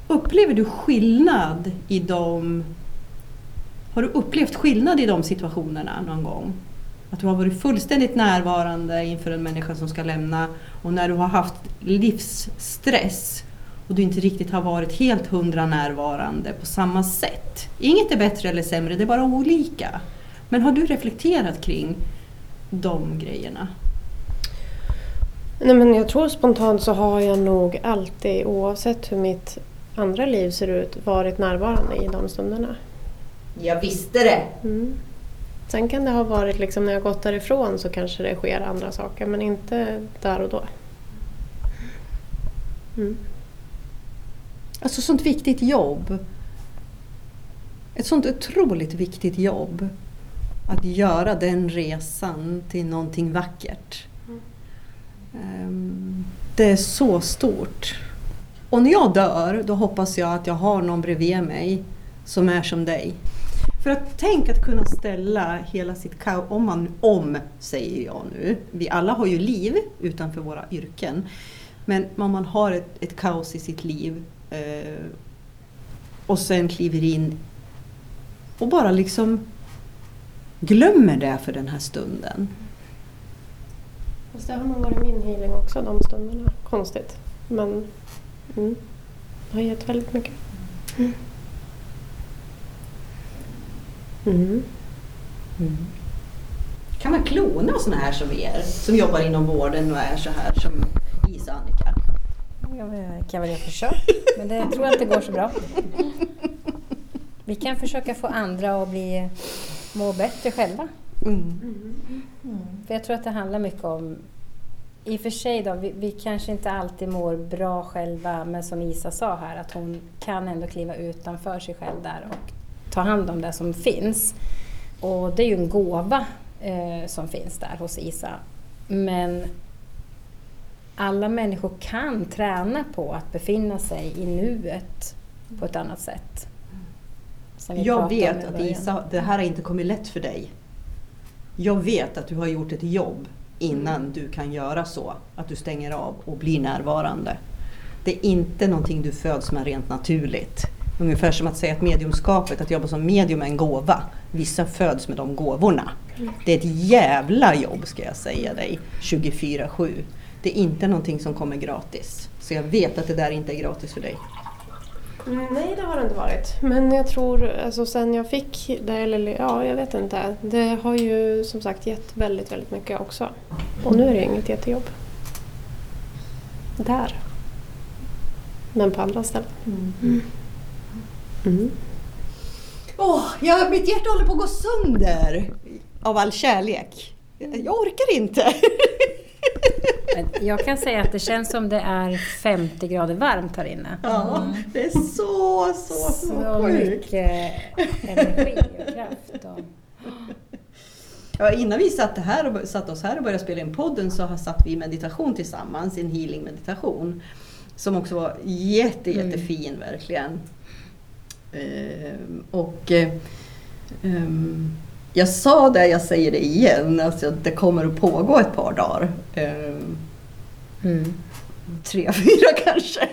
Upplever du skillnad i de... Har du upplevt skillnad i de situationerna någon gång? Att du har varit fullständigt närvarande inför en människa som ska lämna och när du har haft livsstress och du inte riktigt har varit helt hundra närvarande på samma sätt. Inget är bättre eller sämre, det är bara olika. Men har du reflekterat kring de grejerna? Nej, men jag tror spontant så har jag nog alltid, oavsett hur mitt andra liv ser ut, varit närvarande i de stunderna. Jag visste det! Mm. Sen kan det ha varit liksom när jag gått därifrån så kanske det sker andra saker men inte där och då. Mm. Alltså sånt viktigt jobb. Ett sånt otroligt viktigt jobb. Att göra den resan till någonting vackert. Ehm, det är så stort. Och när jag dör, då hoppas jag att jag har någon bredvid mig som är som dig. För att tänk att kunna ställa hela sitt kaos, om man, om säger jag nu, vi alla har ju liv utanför våra yrken. Men om man har ett, ett kaos i sitt liv eh, och sen kliver in och bara liksom glömmer det för den här stunden. Fast det har nog varit min healing också de stunderna. Konstigt. Men mm, det har gett väldigt mycket. Mm. Mm. Kan man klona sådana här som er, som jobbar inom vården och är så här som Isa och Annika? Jag kan väl göra försök, men det tror jag inte går så bra. Vi kan försöka få andra att bli, må bättre själva. För jag tror att det handlar mycket om i och för sig då, vi, vi kanske inte alltid mår bra själva men som Isa sa här att hon kan ändå kliva utanför sig själv där och ta hand om det som finns. Och det är ju en gåva eh, som finns där hos Isa. Men alla människor kan träna på att befinna sig i nuet på ett annat sätt. Som vi Jag om vet i att. Isa, det här har inte kommit lätt för dig. Jag vet att du har gjort ett jobb innan du kan göra så. Att du stänger av och blir närvarande. Det är inte någonting du föds med rent naturligt. Ungefär som att säga att mediumskapet, att jobba som medium är en gåva. Vissa föds med de gåvorna. Det är ett jävla jobb ska jag säga dig, 24-7. Det är inte någonting som kommer gratis. Så jag vet att det där inte är gratis för dig. Nej, det har det inte varit. Men jag tror, alltså sen jag fick det, eller ja, jag vet inte. Det har ju som sagt gett väldigt, väldigt mycket också. Och nu är det inget jättejobb. Där. Men på andra ställen. Mm. mm. Åh, jag, mitt hjärta håller på att gå sönder av all kärlek. Jag orkar inte. (laughs) Jag kan säga att det känns som det är 50 grader varmt här inne. Ja, det är så, så, så, Så sjukt. mycket energi och kraft. Och... Ja, innan vi satt, här och, satt oss här och började spela in podden så har- satt vi i meditation tillsammans, en healing meditation. Som också var jätte, jättefin verkligen. Ehm, och ehm, jag sa det, jag säger det igen, alltså att det kommer att pågå ett par dagar. Ehm, Mm. tre, (laughs) fyra kanske.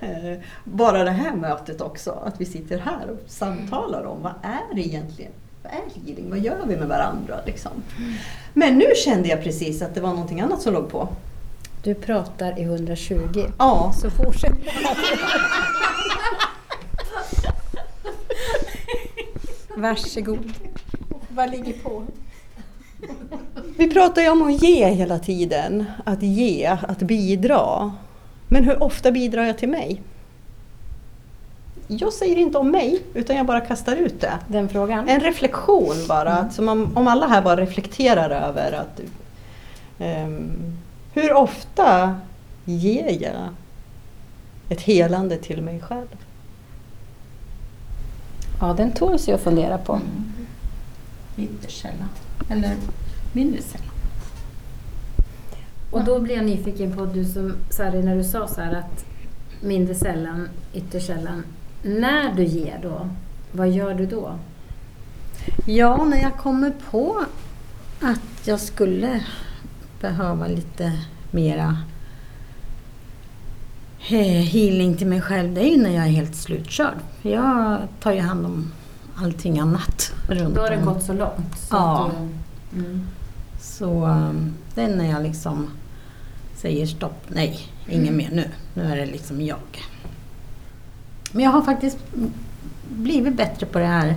Eh, Bara det här mötet också, att vi sitter här och samtalar om vad är det egentligen? Vad är healing? Vad gör vi med varandra? Liksom? Men nu kände jag precis att det var någonting annat som låg på. Du pratar i 120. Ja, Så fortsätt. (laughs) Varsågod. Vad ligger på? vi pratar ju om att ge hela tiden. Att ge, att bidra. Men hur ofta bidrar jag till mig? Jag säger inte om mig, utan jag bara kastar ut det. Den frågan? En reflektion bara, att som om, om alla här bara reflekterar över att ehm, hur ofta ger jag ett helande till mig själv? Ja, den tål sig att fundera på. Ytterst sällan. Eller mindre sällan. Och då blir jag nyfiken på, du som, Sari, när du sa så här att mindre sällan, ytterst sällan. När du ger då, vad gör du då? Ja, när jag kommer på att jag skulle behöva lite mera healing till mig själv, det är ju när jag är helt slutkörd. Jag tar ju hand om allting annat runt Då har det om. gått så långt. Så Ja. du, mm. Så um, det är när jag liksom säger stopp, nej, inget mer nu. Nu är det liksom jag. Men jag har faktiskt blivit bättre på det här.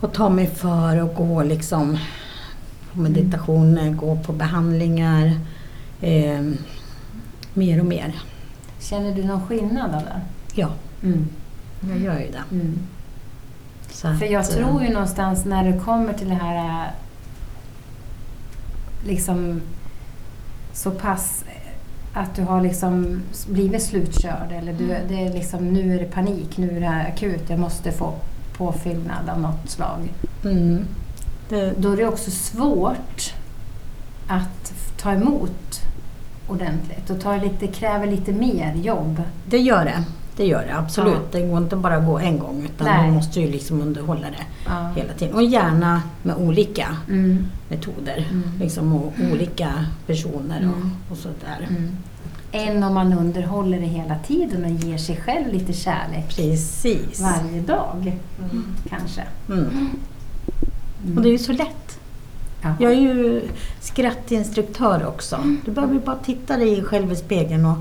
Att ta mig för och gå liksom på meditationer, gå på behandlingar. Eh, mer och mer. Känner du någon skillnad av det? Ja, Mm. jag gör ju det. Mm. Så För jag att, tror eh, ju någonstans när det kommer till det här äh, liksom så pass äh, att du har liksom blivit slutkörd eller du, Mm. det är liksom, nu är det panik, nu är det här akut, jag måste få påfyllnad av något slag. Mm, det, Då är det också svårt att ta emot ordentligt och tar lite, kräver lite mer jobb. det gör det. Det gör det absolut. Ja. Det går inte bara att gå en gång utan Nej. man måste ju liksom underhålla det Ja. hela tiden. Och gärna med olika Mm. metoder. Mm. Liksom, och olika personer Mm. och, och sådär. Mm. Än om man underhåller det hela tiden och ger sig själv lite kärlek Precis. varje dag. Kanske. Mm. Och det är ju så lätt. Ja. Jag är ju skrattinstruktör också. Du behöver bara titta dig själv i spegeln och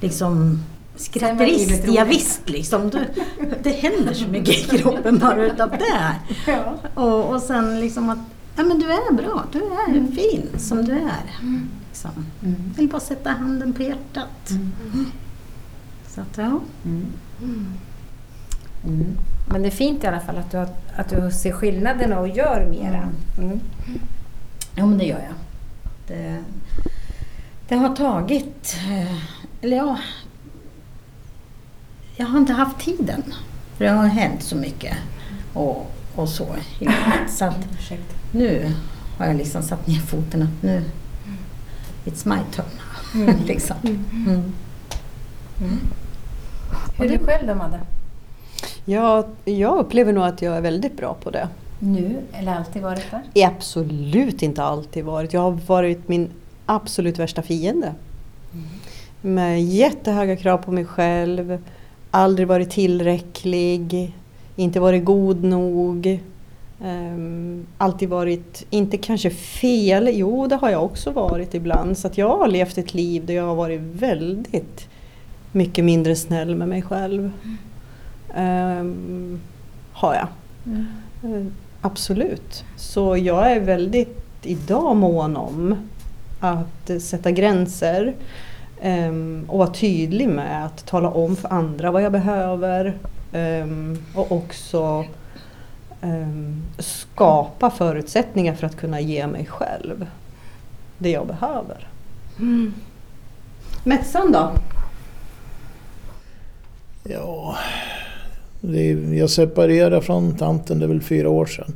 liksom skratterist, ja, visst liksom. Du, det händer så mycket i kroppen bara utav det. Ja. Och, och sen liksom att, ja men du är bra, du är Mm. fin som du är. Liksom. Jag vill bara sätta handen på hjärtat. Så att ja. Mm. Men det är fint i alla fall att du, att du ser skillnaderna och gör mera. Mm. Ja men det gör jag. Det, det har tagit, eh, eller ja, jag har inte haft tiden. För det har hänt så mycket och, och så. Så att nu har jag liksom satt ner foten att nu, it's my turn. (laughs) liksom. Mm. Hur är du själv då Madde? Ja, jag upplever nog att jag är väldigt bra på det. Nu eller alltid varit där? Absolut inte alltid varit. Jag har varit min absolut värsta fiende. Med jättehöga krav på mig själv. Aldrig varit tillräcklig. Inte varit god nog. Um, alltid varit, inte kanske fel, jo det har jag också varit ibland. Så att jag har levt ett liv där jag har varit väldigt mycket mindre snäll med mig själv. Ehm, har jag. Eh, Absolut. Så jag är väldigt idag mån om att sätta gränser ehm, och vara tydlig med att tala om för andra vad jag behöver ehm, och också ehm, skapa förutsättningar för att kunna ge mig själv det jag behöver. Mässan då? Ja, är, jag separerade från tanten det är väl fyra år sedan.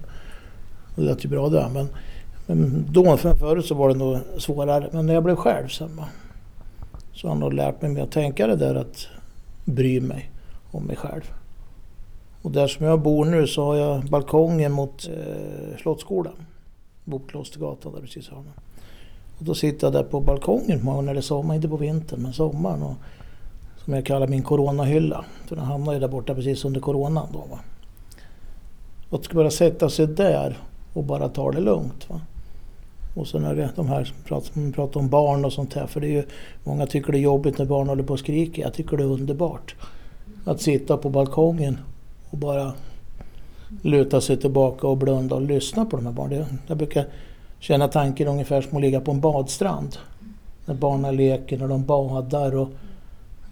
Det lät ju bra det. Men, men då, för förut så var det nog svårare. Men när jag blev själv sen va, så har jag nog lärt mig mer att tänka det där att bry mig om mig själv. Och där som jag bor nu så har jag balkongen mot eh, Slottsskolan. Bokklostergatan där precis hörnan. Och då sitter jag där på balkongen på när det är sommar, inte på vintern men sommaren. Och, som jag kallar min coronahylla. För den hamnar ju där borta precis under coronan då. Va? Och att bara sätta sig där och bara ta det lugnt. Va? Och sen är det de här som pratar, som pratar om barn och sånt här. För det är ju, många tycker det är jobbigt när barn håller på och skriker. Jag tycker det är underbart. Att sitta på balkongen och bara luta sig tillbaka och blunda och lyssna på de här barnen. Jag brukar känna tanken ungefär som att ligga på en badstrand. När barnen leker, när de badar och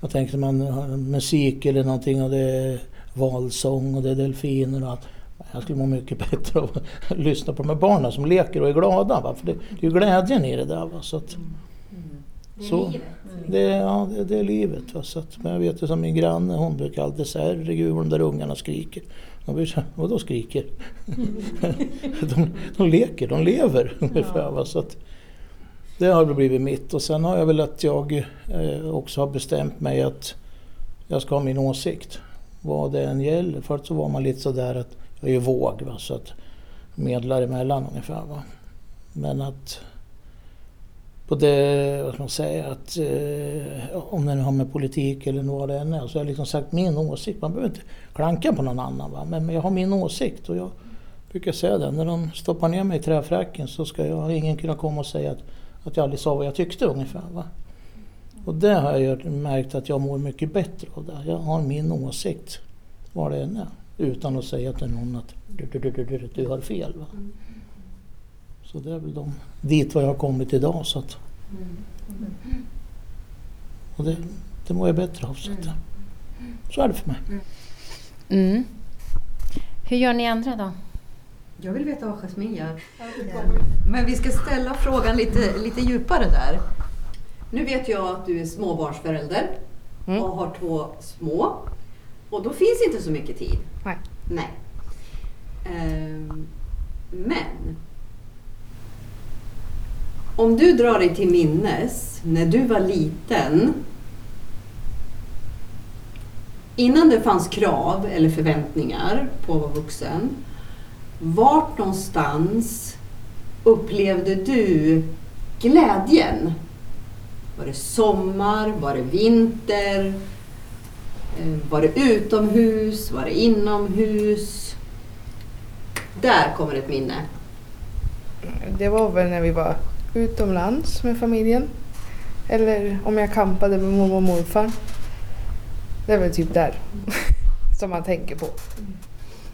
jag tänkte man har musik eller någonting och det är valsång och det är delfiner och allt. Jag skulle må mycket bättre av att (laughs) lyssna på de här barnen som leker och är glada. Va? För det, det är ju glädjen i det där. Va? Så att, så, det, är, ja, det, det är livet. Va? Så att, men jag vet ju som min granne, hon brukar alltid säga herregud de där ungarna skriker. Jag blir så skriker? (laughs) de, de leker, de lever (laughs) ungefär. Va? Så att, det har blivit mitt och sen har jag väl att jag eh, också har bestämt mig att jag ska ha min åsikt. Vad det än gäller. Förut så var man lite sådär att jag är ju våg va, så att medlar emellan ungefär. Va? Men att på det, vad ska man säga, att eh, om det nu har med politik eller vad det än är så har jag liksom sagt min åsikt. Man behöver inte klanka på någon annan va? Men, men jag har min åsikt och jag brukar säga det. När de stoppar ner mig i träfräcken så ska jag, ingen kunna komma och säga att, att jag aldrig sa vad jag tyckte ungefär. Va? Och det har jag märkt att jag mår mycket bättre av. Det. Jag har min åsikt, vad det än är. Utan att säga till någon att du, du, du, du, du, har fel. Va? Så det är väl de, dit var jag har kommit idag. Så att, och det, det mår jag bättre av. Så, att, så är det för mig. Mm. Hur gör ni andra då? Jag vill veta vad Jasmine gör. Men vi ska ställa frågan lite, lite djupare där. Nu vet jag att du är småbarnsförälder Mm. och har två små. Och då finns inte så mycket tid. Nej. Nej. Ehm, men om du drar dig till minnes när du var liten innan det fanns krav eller förväntningar på att vara vuxen. Vart någonstans upplevde du glädjen? Var det sommar? Var det vinter? Eh, var det utomhus? Var det inomhus? Där kommer ett minne. Det var väl när vi var utomlands med familjen. Eller om jag campade med mormor och morfar. Det är väl typ där (laughs) som man tänker på.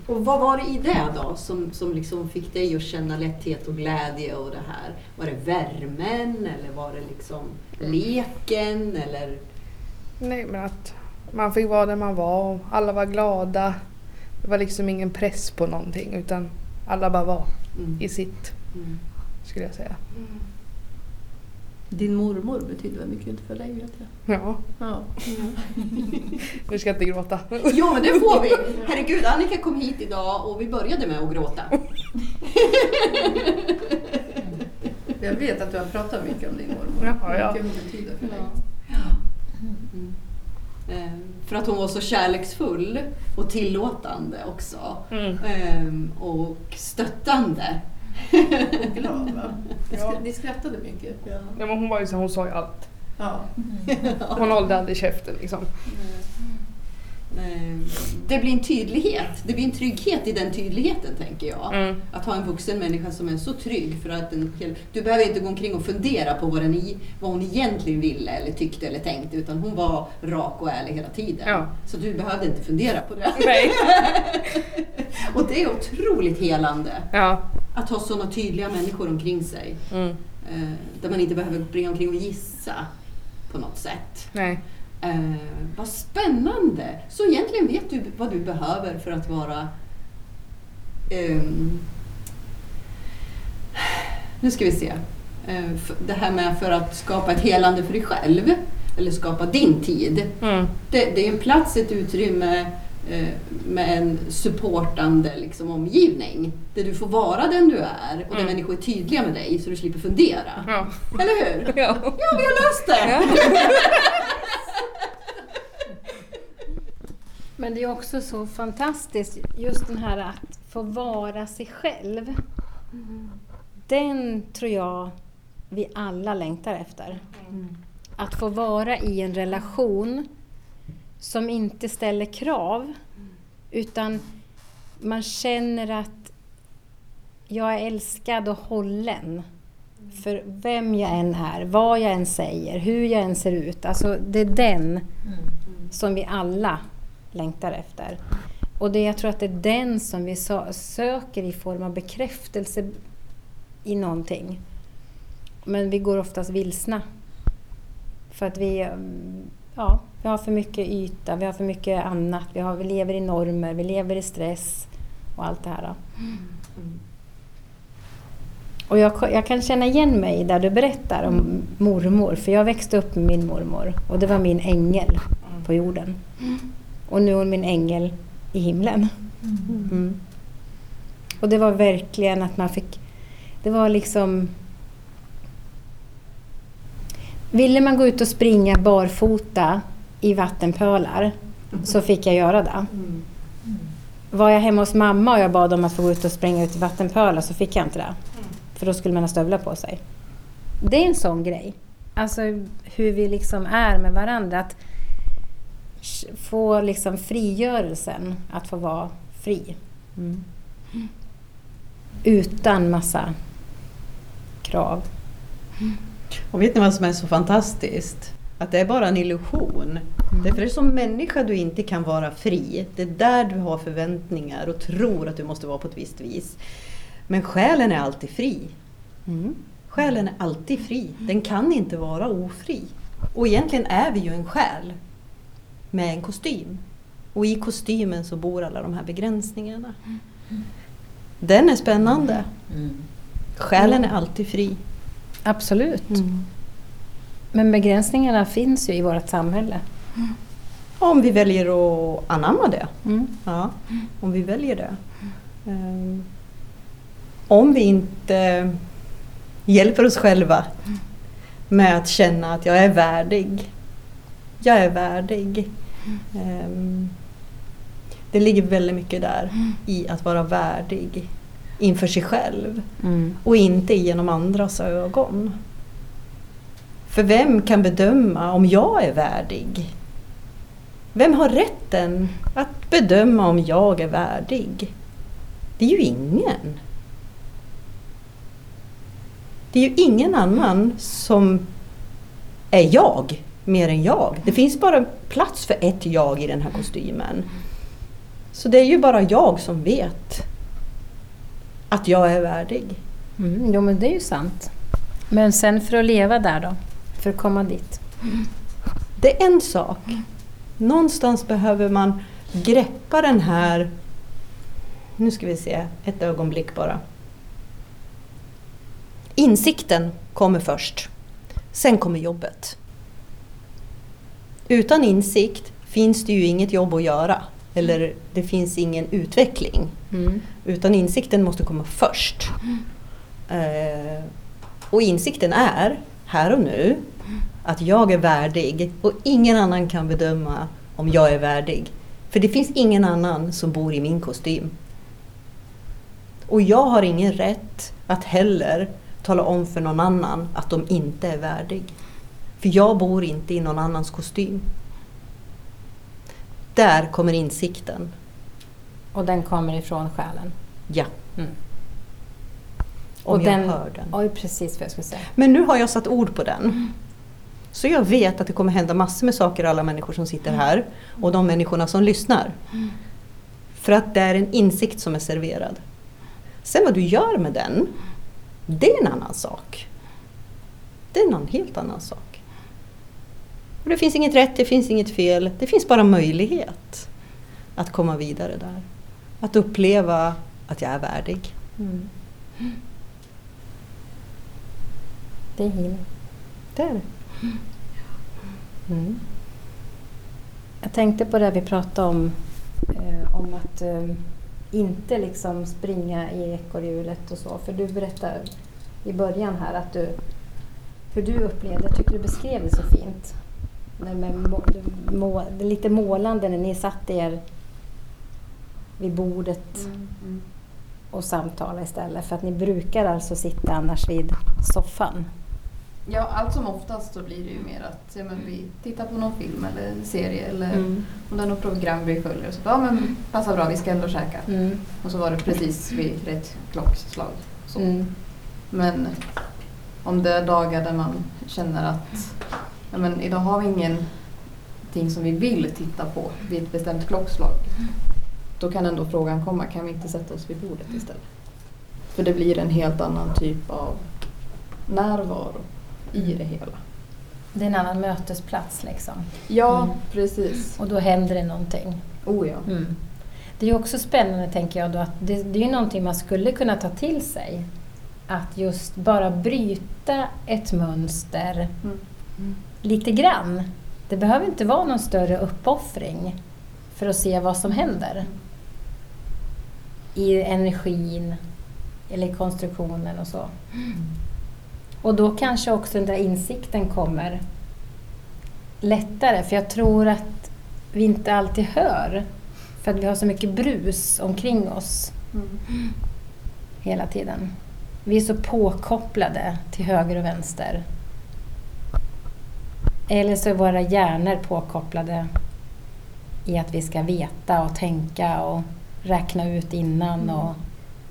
Och vad var det i det då som, som liksom fick dig att känna lätthet och glädje och det här? Var det värmen eller var det liksom leken eller? Nej men att man fick vara där man var och alla var glada. Det var liksom ingen press på någonting utan alla bara var Mm. i sitt Mm. skulle jag säga. Din mormor betyder väl mycket för dig vet jag. Ja, Ja. (laughs) nu ska jag inte gråta. Jo men det får vi! Herregud, Annika kom hit idag och vi började med att gråta. (laughs) Jag vet att du har pratat mycket om din mormor. Ja, ja. Mycket hon betyder för dig. Mm. Eh, För att hon var så kärleksfull och tillåtande också. Mm. Eh, Och stöttande. Glad va? Ja. Ni skrattade mycket. Ja, men hon var ju så, hon sa ju allt. Ja. Hon hållde aldrig käften liksom. Eh, Det blir en tydlighet, det blir en trygghet i den tydligheten tänker jag. Mm. Att ha en vuxen människa som är så trygg för att den, du behöver inte gå omkring och fundera på vad, den, vad hon egentligen ville eller tyckte eller tänkte utan hon var rak och ärlig hela tiden. Ja. Så du behövde inte fundera på det. (laughs) Och det är otroligt helande Ja. att ha sådana tydliga människor omkring sig. Mm. Eh, där man inte behöver springa omkring och gissa på något sätt. Nej. Eh, vad spännande! Så egentligen vet du vad du behöver för att vara... ehm, nu ska vi se. Eh, det här med för att skapa ett helande för dig själv, eller skapa din tid. Mm. Det, det är en plats, ett utrymme eh, med en supportande liksom, omgivning. Där du får vara den du är och där Mm. människor är tydliga med dig så du slipper fundera. Ja. Eller hur? Ja. Ja, vi har löst det! Ja. Men det är också så fantastiskt, just den här att få vara sig själv. Den tror jag vi alla längtar efter. Att få vara i en relation som inte ställer krav, utan man känner att jag är älskad och hållen. För vem jag än är, vad jag än säger, hur jag än ser ut. Alltså det är den som vi alla längtar efter. Och det, jag tror att det är den som vi söker i form av bekräftelse i någonting. Men vi går oftast vilsna. För att vi, ja, vi har för mycket yta, vi har för mycket annat. Vi, har, vi lever i normer, vi lever i stress och allt det här. Och jag, jag kan känna igen mig där du berättar om mormor. För jag växte upp med min mormor och det var min ängel på jorden. Och nu är hon min ängel i himlen. Mm. Och det var verkligen att man fick... Det var liksom... Ville man gå ut och springa barfota i vattenpölar så fick jag göra det. Var jag hemma hos mamma och jag bad om att få gå ut och springa ut i vattenpölar så fick jag inte det. För då skulle man ha stövlar på sig. Det är en sån grej. Alltså hur vi liksom är med varandra. Att få liksom frigörelsen att få vara fri. Utan massa krav. Och vet ni vad som är så fantastiskt? Att det är bara en illusion. Därför är det som människa du inte kan vara fri. Det är där du har förväntningar och tror att du måste vara på ett visst vis. Men själen är alltid fri. Mm. Själen är alltid fri. Den kan inte vara ofri. Och egentligen är vi ju en själ med en kostym. Och i kostymen så bor alla de här begränsningarna. Den är spännande. Själen är alltid fri. Absolut. Men begränsningarna finns ju i vårt samhälle. Om vi väljer att anamma det. Mm. Ja, om vi väljer det. Ehm, Om vi inte hjälper oss själva med att känna att jag är värdig. Jag är värdig. Ehm, Det ligger väldigt mycket där i att vara värdig inför sig själv Mm. och inte genom andras ögon. För vem kan bedöma om jag är värdig? Vem har rätten att bedöma om jag är värdig? Det är ju ingen. Det är ju ingen annan som är jag. Mer än jag. Det finns bara plats för ett jag i den här kostymen. Så det är ju bara jag som vet att jag är värdig. Mm, jo men det är ju sant. Men sen för att leva där då? För att komma dit? Det är en sak. Någonstans behöver man greppa den här... Nu ska vi se, ett ögonblick bara. Insikten kommer först. Sen kommer jobbet. Utan insikt finns det ju inget jobb att göra. Eller det finns ingen utveckling. Mm. Utan insikten måste komma först. Eh, och insikten är, här och nu, att jag är värdig och ingen annan kan bedöma om jag är värdig. För det finns ingen annan som bor i min kostym. Och jag har ingen rätt att heller tala om för någon annan att de inte är värdig. För jag bor inte i någon annans kostym. Där kommer insikten. Och den kommer ifrån själen? Ja. Mm. Om Och jag den- hör den. Oj, precis vad jag skulle säga. Men nu har jag satt ord på den. Så jag vet att det kommer hända massor med saker alla människor som sitter här och de människorna som lyssnar. För att det är en insikt som är serverad. Sen vad du gör med den, det är en annan sak. Det är en helt annan sak. Och det finns inget rätt, det finns inget fel. Det finns bara möjlighet att komma vidare där. Att uppleva att jag är värdig. Mm. Det är healing. Det är det. Mm. Jag tänkte på det vi pratade om, eh, om att eh, inte liksom springa i ekorrhjulet och så. För du berättade i början här att du, hur du upplevde, jag tycker du beskrev det så fint. Det, med må, må, det är lite målande när ni satt er vid bordet Mm, och samtalade istället. För att ni brukar alltså sitta annars vid soffan. Ja, allt som oftast så blir det ju mer att ja, men vi tittar på någon film eller serie eller Mm. om det är något program vi följer. Så ja men passar bra, vi ska ändå käka. Mm. Och så var det precis vid rätt klockslag. Så. Mm. Men om det är dagar där man känner att ja, men idag har vi ingenting som vi vill titta på vid ett bestämt klockslag. Då kan ändå frågan komma, kan vi inte sätta oss vid bordet istället? För det blir en helt annan typ av närvaro i det hela. Det är en annan mötesplats liksom. Ja, Mm. precis. Och då händer det någonting. Oh ja. Mm. Det är också spännande tänker jag då att det, det är någonting man skulle kunna ta till sig. Att just bara bryta ett mönster Mm. Lite grann. Det behöver inte vara någon större uppoffring för att se vad som händer. I energin eller i konstruktionen och så. Och då kanske också den där insikten kommer lättare. För jag tror att vi inte alltid hör. För att vi har så mycket brus omkring oss Mm. hela tiden. Vi är så påkopplade till höger och vänster. Eller så är våra hjärnor påkopplade i att vi ska veta och tänka och räkna ut innan. Och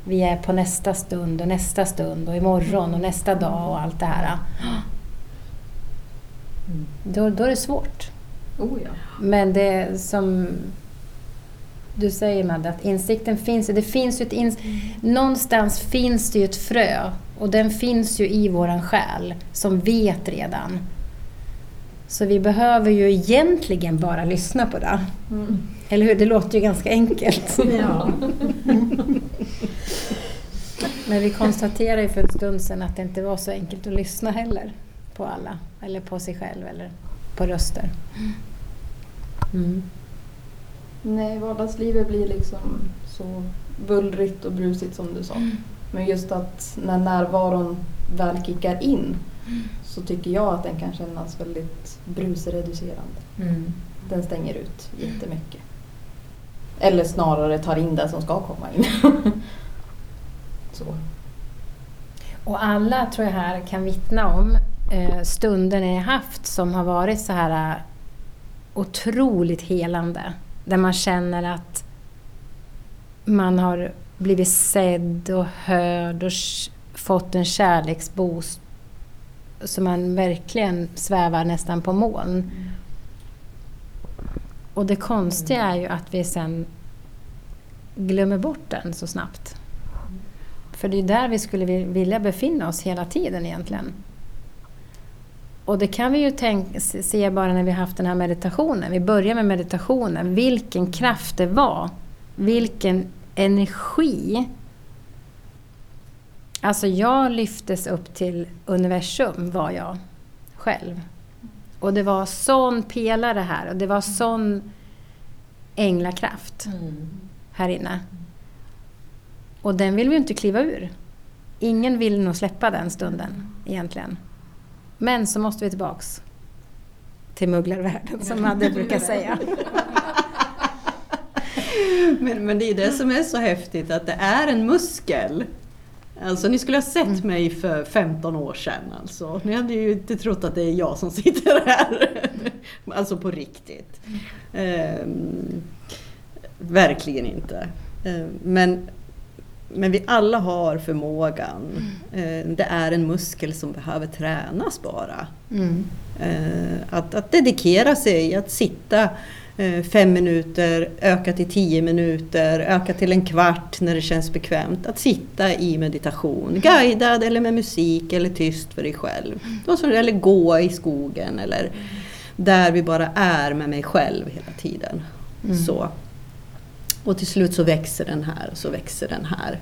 vi är på nästa stund och nästa stund och imorgon och nästa dag och allt det här. Då, då är det svårt. Oh ja. Men det som du säger Madde, att insikten finns. Det finns ett ins Någonstans finns det ju ett frö och den finns ju i våran själ som vet redan. Så vi behöver ju egentligen bara lyssna på det. Mm. Eller hur? Det låter ju ganska enkelt. Ja. (laughs) Men vi konstaterade ju för en stund sedan att det inte var så enkelt att lyssna heller på alla. Eller på sig själv eller på röster. Mm. Nej, vardagslivet blir liksom så bullrigt och brusigt som du sa. Men just att när närvaron väl kickar in så tycker jag att den kan kännas väldigt brusreducerande. Mm. Den stänger ut jättemycket. Eller snarare tar in det som ska komma in. (laughs) så. Och alla tror jag här kan vittna om eh, stunder ni har haft som har varit så här eh, otroligt helande. Där man känner att man har blivit sedd och hörd och fått en kärleksboost så man verkligen svävar nästan på moln. Och det konstiga är ju att vi sen glömmer bort den så snabbt. För det är där vi skulle vilja befinna oss hela tiden egentligen. Och det kan vi ju tänka, se bara när vi har haft den här meditationen. Vi börjar med meditationen. Vilken kraft det var. Vilken energi. Alltså jag lyftes upp till universum var jag själv. Och det var sån pelare här och det var sån änglakraft här inne. Och den vill vi ju inte kliva ur. Ingen vill nog släppa den stunden egentligen. Men så måste vi tillbaks till mugglarvärlden som Madde brukar säga. (laughs) Men, men det är det som är så häftigt, att det är en muskel. Alltså ni skulle ha sett Mm. mig för 15 år sedan alltså. Ni hade ju inte trott att det är jag som sitter här. (laughs) Alltså på riktigt. Ehm, verkligen inte. Ehm, men, men vi alla har förmågan. Ehm, det är en muskel som behöver tränas bara. Mm. Eh, Att, att dedikera sig, att sitta fem minuter, öka till tio minuter, öka till en kvart när det känns bekvämt. Att sitta i meditation, guidad eller med musik eller tyst för dig själv. Så- Eller gå i skogen eller där vi bara är med mig själv hela tiden. Så. Och till slut så växer den här så växer den här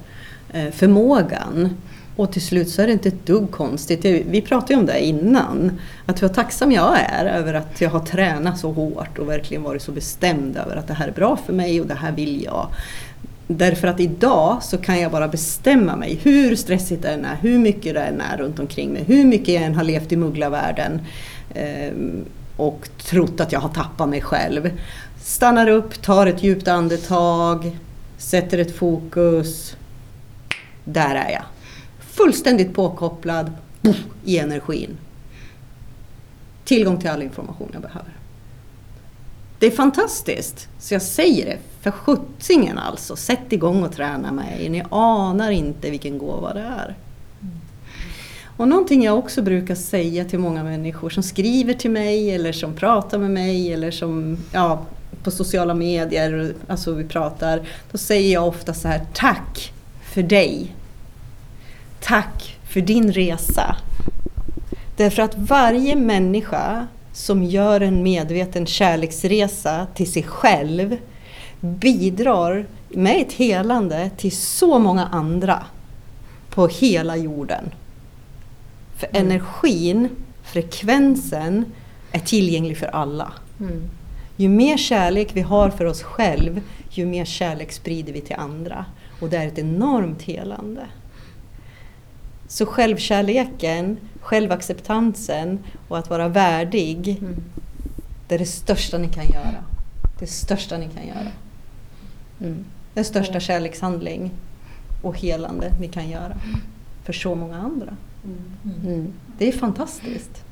eh, förmågan. Och till slut så är det inte ett dugg konstigt. Vi pratade ju om det innan. Att hur tacksam jag är över att jag har tränat så hårt och verkligen varit så bestämd över att det här är bra för mig och det här vill jag. Därför att idag så kan jag bara bestämma mig hur stressigt det än är, hur mycket det än är runt omkring mig, hur mycket jag än har levt i mugglarvärlden eh, och trott att jag har tappat mig själv. Stannar upp, tar ett djupt andetag, sätter ett fokus. Där är jag. Fullständigt påkopplad i energin. Tillgång till all information jag behöver. Det är fantastiskt! Så jag säger det, för sjuttsingen alltså. Sätt igång och träna mig. Ni anar inte vilken gåva det är. Och någonting jag också brukar säga till många människor som skriver till mig eller som pratar med mig eller som ja, på sociala medier, alltså vi pratar. Då säger jag ofta så här, tack för dig. Tack för din resa. Därför att varje människa som gör en medveten kärleksresa till sig själv bidrar med ett helande till så många andra på hela jorden. För energin, frekvensen, är tillgänglig för alla. Mm. Ju mer kärlek vi har för oss själv, ju mer kärlek sprider vi till andra. Och det är ett enormt helande. Så självkärleken, självacceptansen och att vara värdig, Mm. det är det största ni kan göra. Det största ni kan göra. Mm. Den största kärlekshandling och helande ni kan göra. För så många andra. Mm. Det är fantastiskt.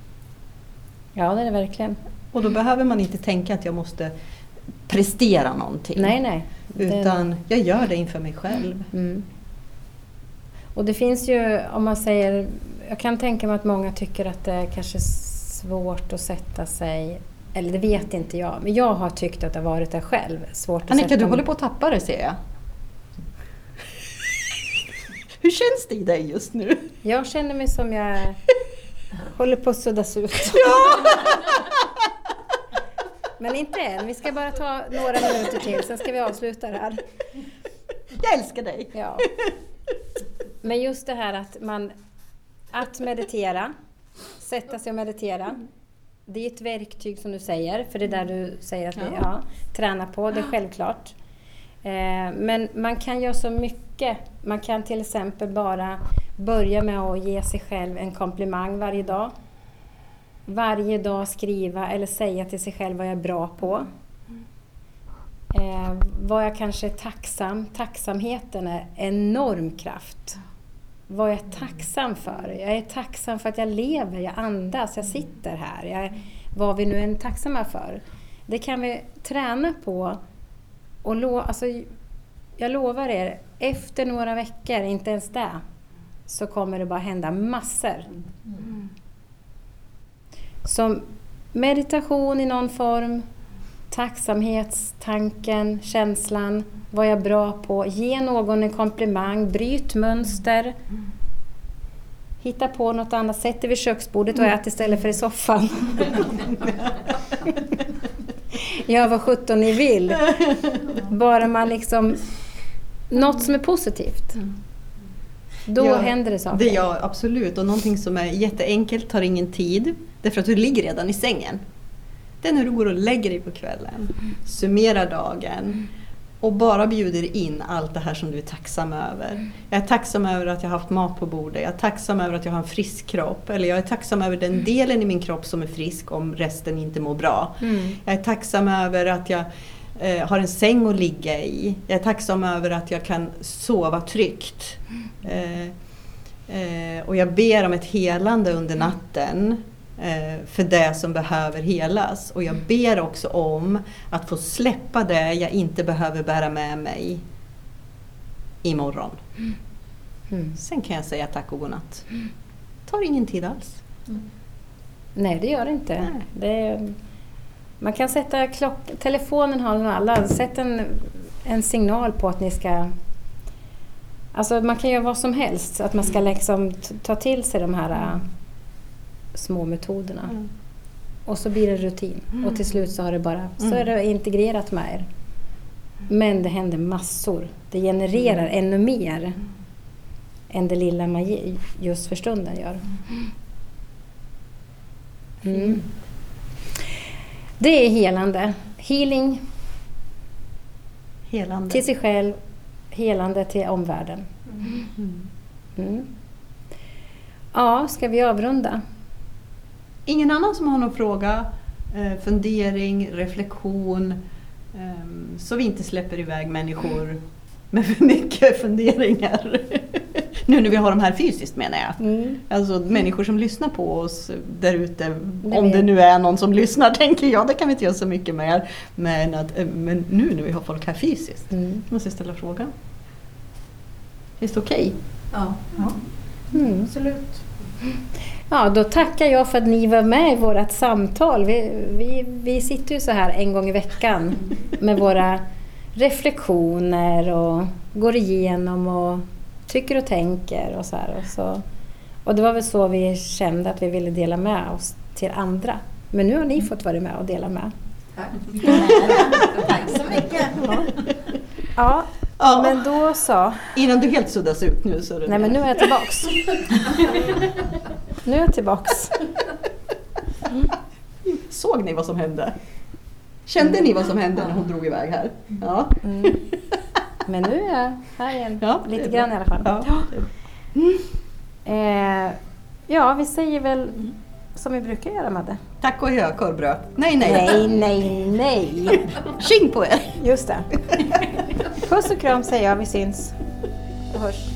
Ja, det är det verkligen. Och då behöver man inte tänka att jag måste prestera någonting. Nej, nej. Utan jag gör det inför mig själv. Mm. Och det finns ju, om man säger, jag kan tänka mig att många tycker att det är kanske svårt att sätta sig, eller det vet inte jag, men jag har tyckt att det har varit det själv. Svårt att Annika, sätta du håller på att tappa det ser jag. Hur känns det i dig just nu? Jag känner mig som jag håller på att suddas ut. Men inte än, vi ska bara ta några minuter till, sen ska vi avsluta det här. Jag älskar dig! Ja. Men just det här att man... Att meditera, sätta sig och meditera. Det är ett verktyg som du säger, för det är där du säger att vi Ja. ja, tränar på, det är självklart. Eh, men man kan göra så mycket. Man kan till exempel bara börja med att ge sig själv en komplimang varje dag. Varje dag skriva eller säga till sig själv vad jag är bra på. Eh, vad jag kanske är tacksam. Tacksamheten är enorm kraft. Vad jag är tacksam för. Jag är tacksam för att jag lever, jag andas, jag sitter här. Jag vad vi nu är tacksamma för. Det kan vi träna på. Och lo, alltså, jag lovar er, efter några veckor, inte ens det, så kommer det bara hända massor. Så meditation i någon form, tacksamhetstanken, känslan, vad jag är bra på, ge någon en komplimang, bryt mönster. Hitta på något annat, sätt dig vid köksbordet och ät istället för i soffan. (laughs) Gör vad sjutton ni vill. Bara man liksom... Något som är positivt. Då Ja, händer det saker. Det gör absolut. Och någonting som är jätteenkelt tar ingen tid. Därför att du ligger redan i sängen. Det är när du går och lägger dig på kvällen. Summerar dagen. Och bara bjuder in allt det här som du är tacksam över. Jag är tacksam över att jag har haft mat på bordet. Jag är tacksam över att jag har en frisk kropp. Eller jag är tacksam över den delen i min kropp som är frisk om resten inte mår bra. Mm. Jag är tacksam över att jag eh, har en säng att ligga i. Jag är tacksam över att jag kan sova tryggt. Eh, eh, och jag ber om ett helande under natten eh, för det som behöver helas. Och jag ber också om att få släppa det jag inte behöver bära med mig imorgon. Mm. Sen kan jag säga tack och godnatt. tar ingen tid alls. Nej, det gör det inte. Det man kan sätta klock... Telefonen har nog alla. Sätt en, en signal på att ni ska... Alltså man kan göra vad som helst. Att man ska liksom t- ta till sig de här små metoderna. Mm. Och så blir det rutin. Och till slut så har det bara så Mm. är det integrerat med er. Men det händer massor. Det genererar ännu mer än det lilla man just för stunden gör. Mm. Det är helande. Healing Helande. till sig själv, helande till omvärlden. Mm. Ja, ska vi avrunda? Ingen annan som har någon fråga, eh, fundering, reflektion ehm, så vi inte släpper iväg människor med för mycket funderingar. (laughs) nu när vi har de här fysiskt menar jag. Mm. Alltså människor som lyssnar på oss där ute, om det nu är någon som lyssnar (laughs) tänker jag, det kan vi inte göra så mycket mer. Men, att, eh, men nu när vi har folk här fysiskt, Mm. måste jag ställa frågan. Är det okej? Ja, Mm. absolut. Ja, då tackar jag för att ni var med i vårt samtal. Vi, vi, vi sitter ju så här en gång i veckan med våra reflektioner och går igenom och tycker och tänker och så här. Och, så. och det var väl så vi kände att vi ville dela med oss till andra. Men nu har ni fått vara med och dela med. Tack. (laughs) Tack så mycket. Ja, Ja, men då så. innan du helt suddas ut nu så är det Nej, men nu är jag tillbaks. (laughs) Nu är jag tillbaks. Såg ni vad som hände? Kände ni vad som hände när hon drog iväg här? Ja. Mm. Men nu är jag här igen. Ja, Lite bra. grann i alla fall. Ja. Eh, ja, vi säger väl som vi brukar göra Madde. Tack och hö korvbröd. Nej, nej. Nej, nej, nej. Tjing på er! Just det. Puss och kram säger jag, vi syns och hörs.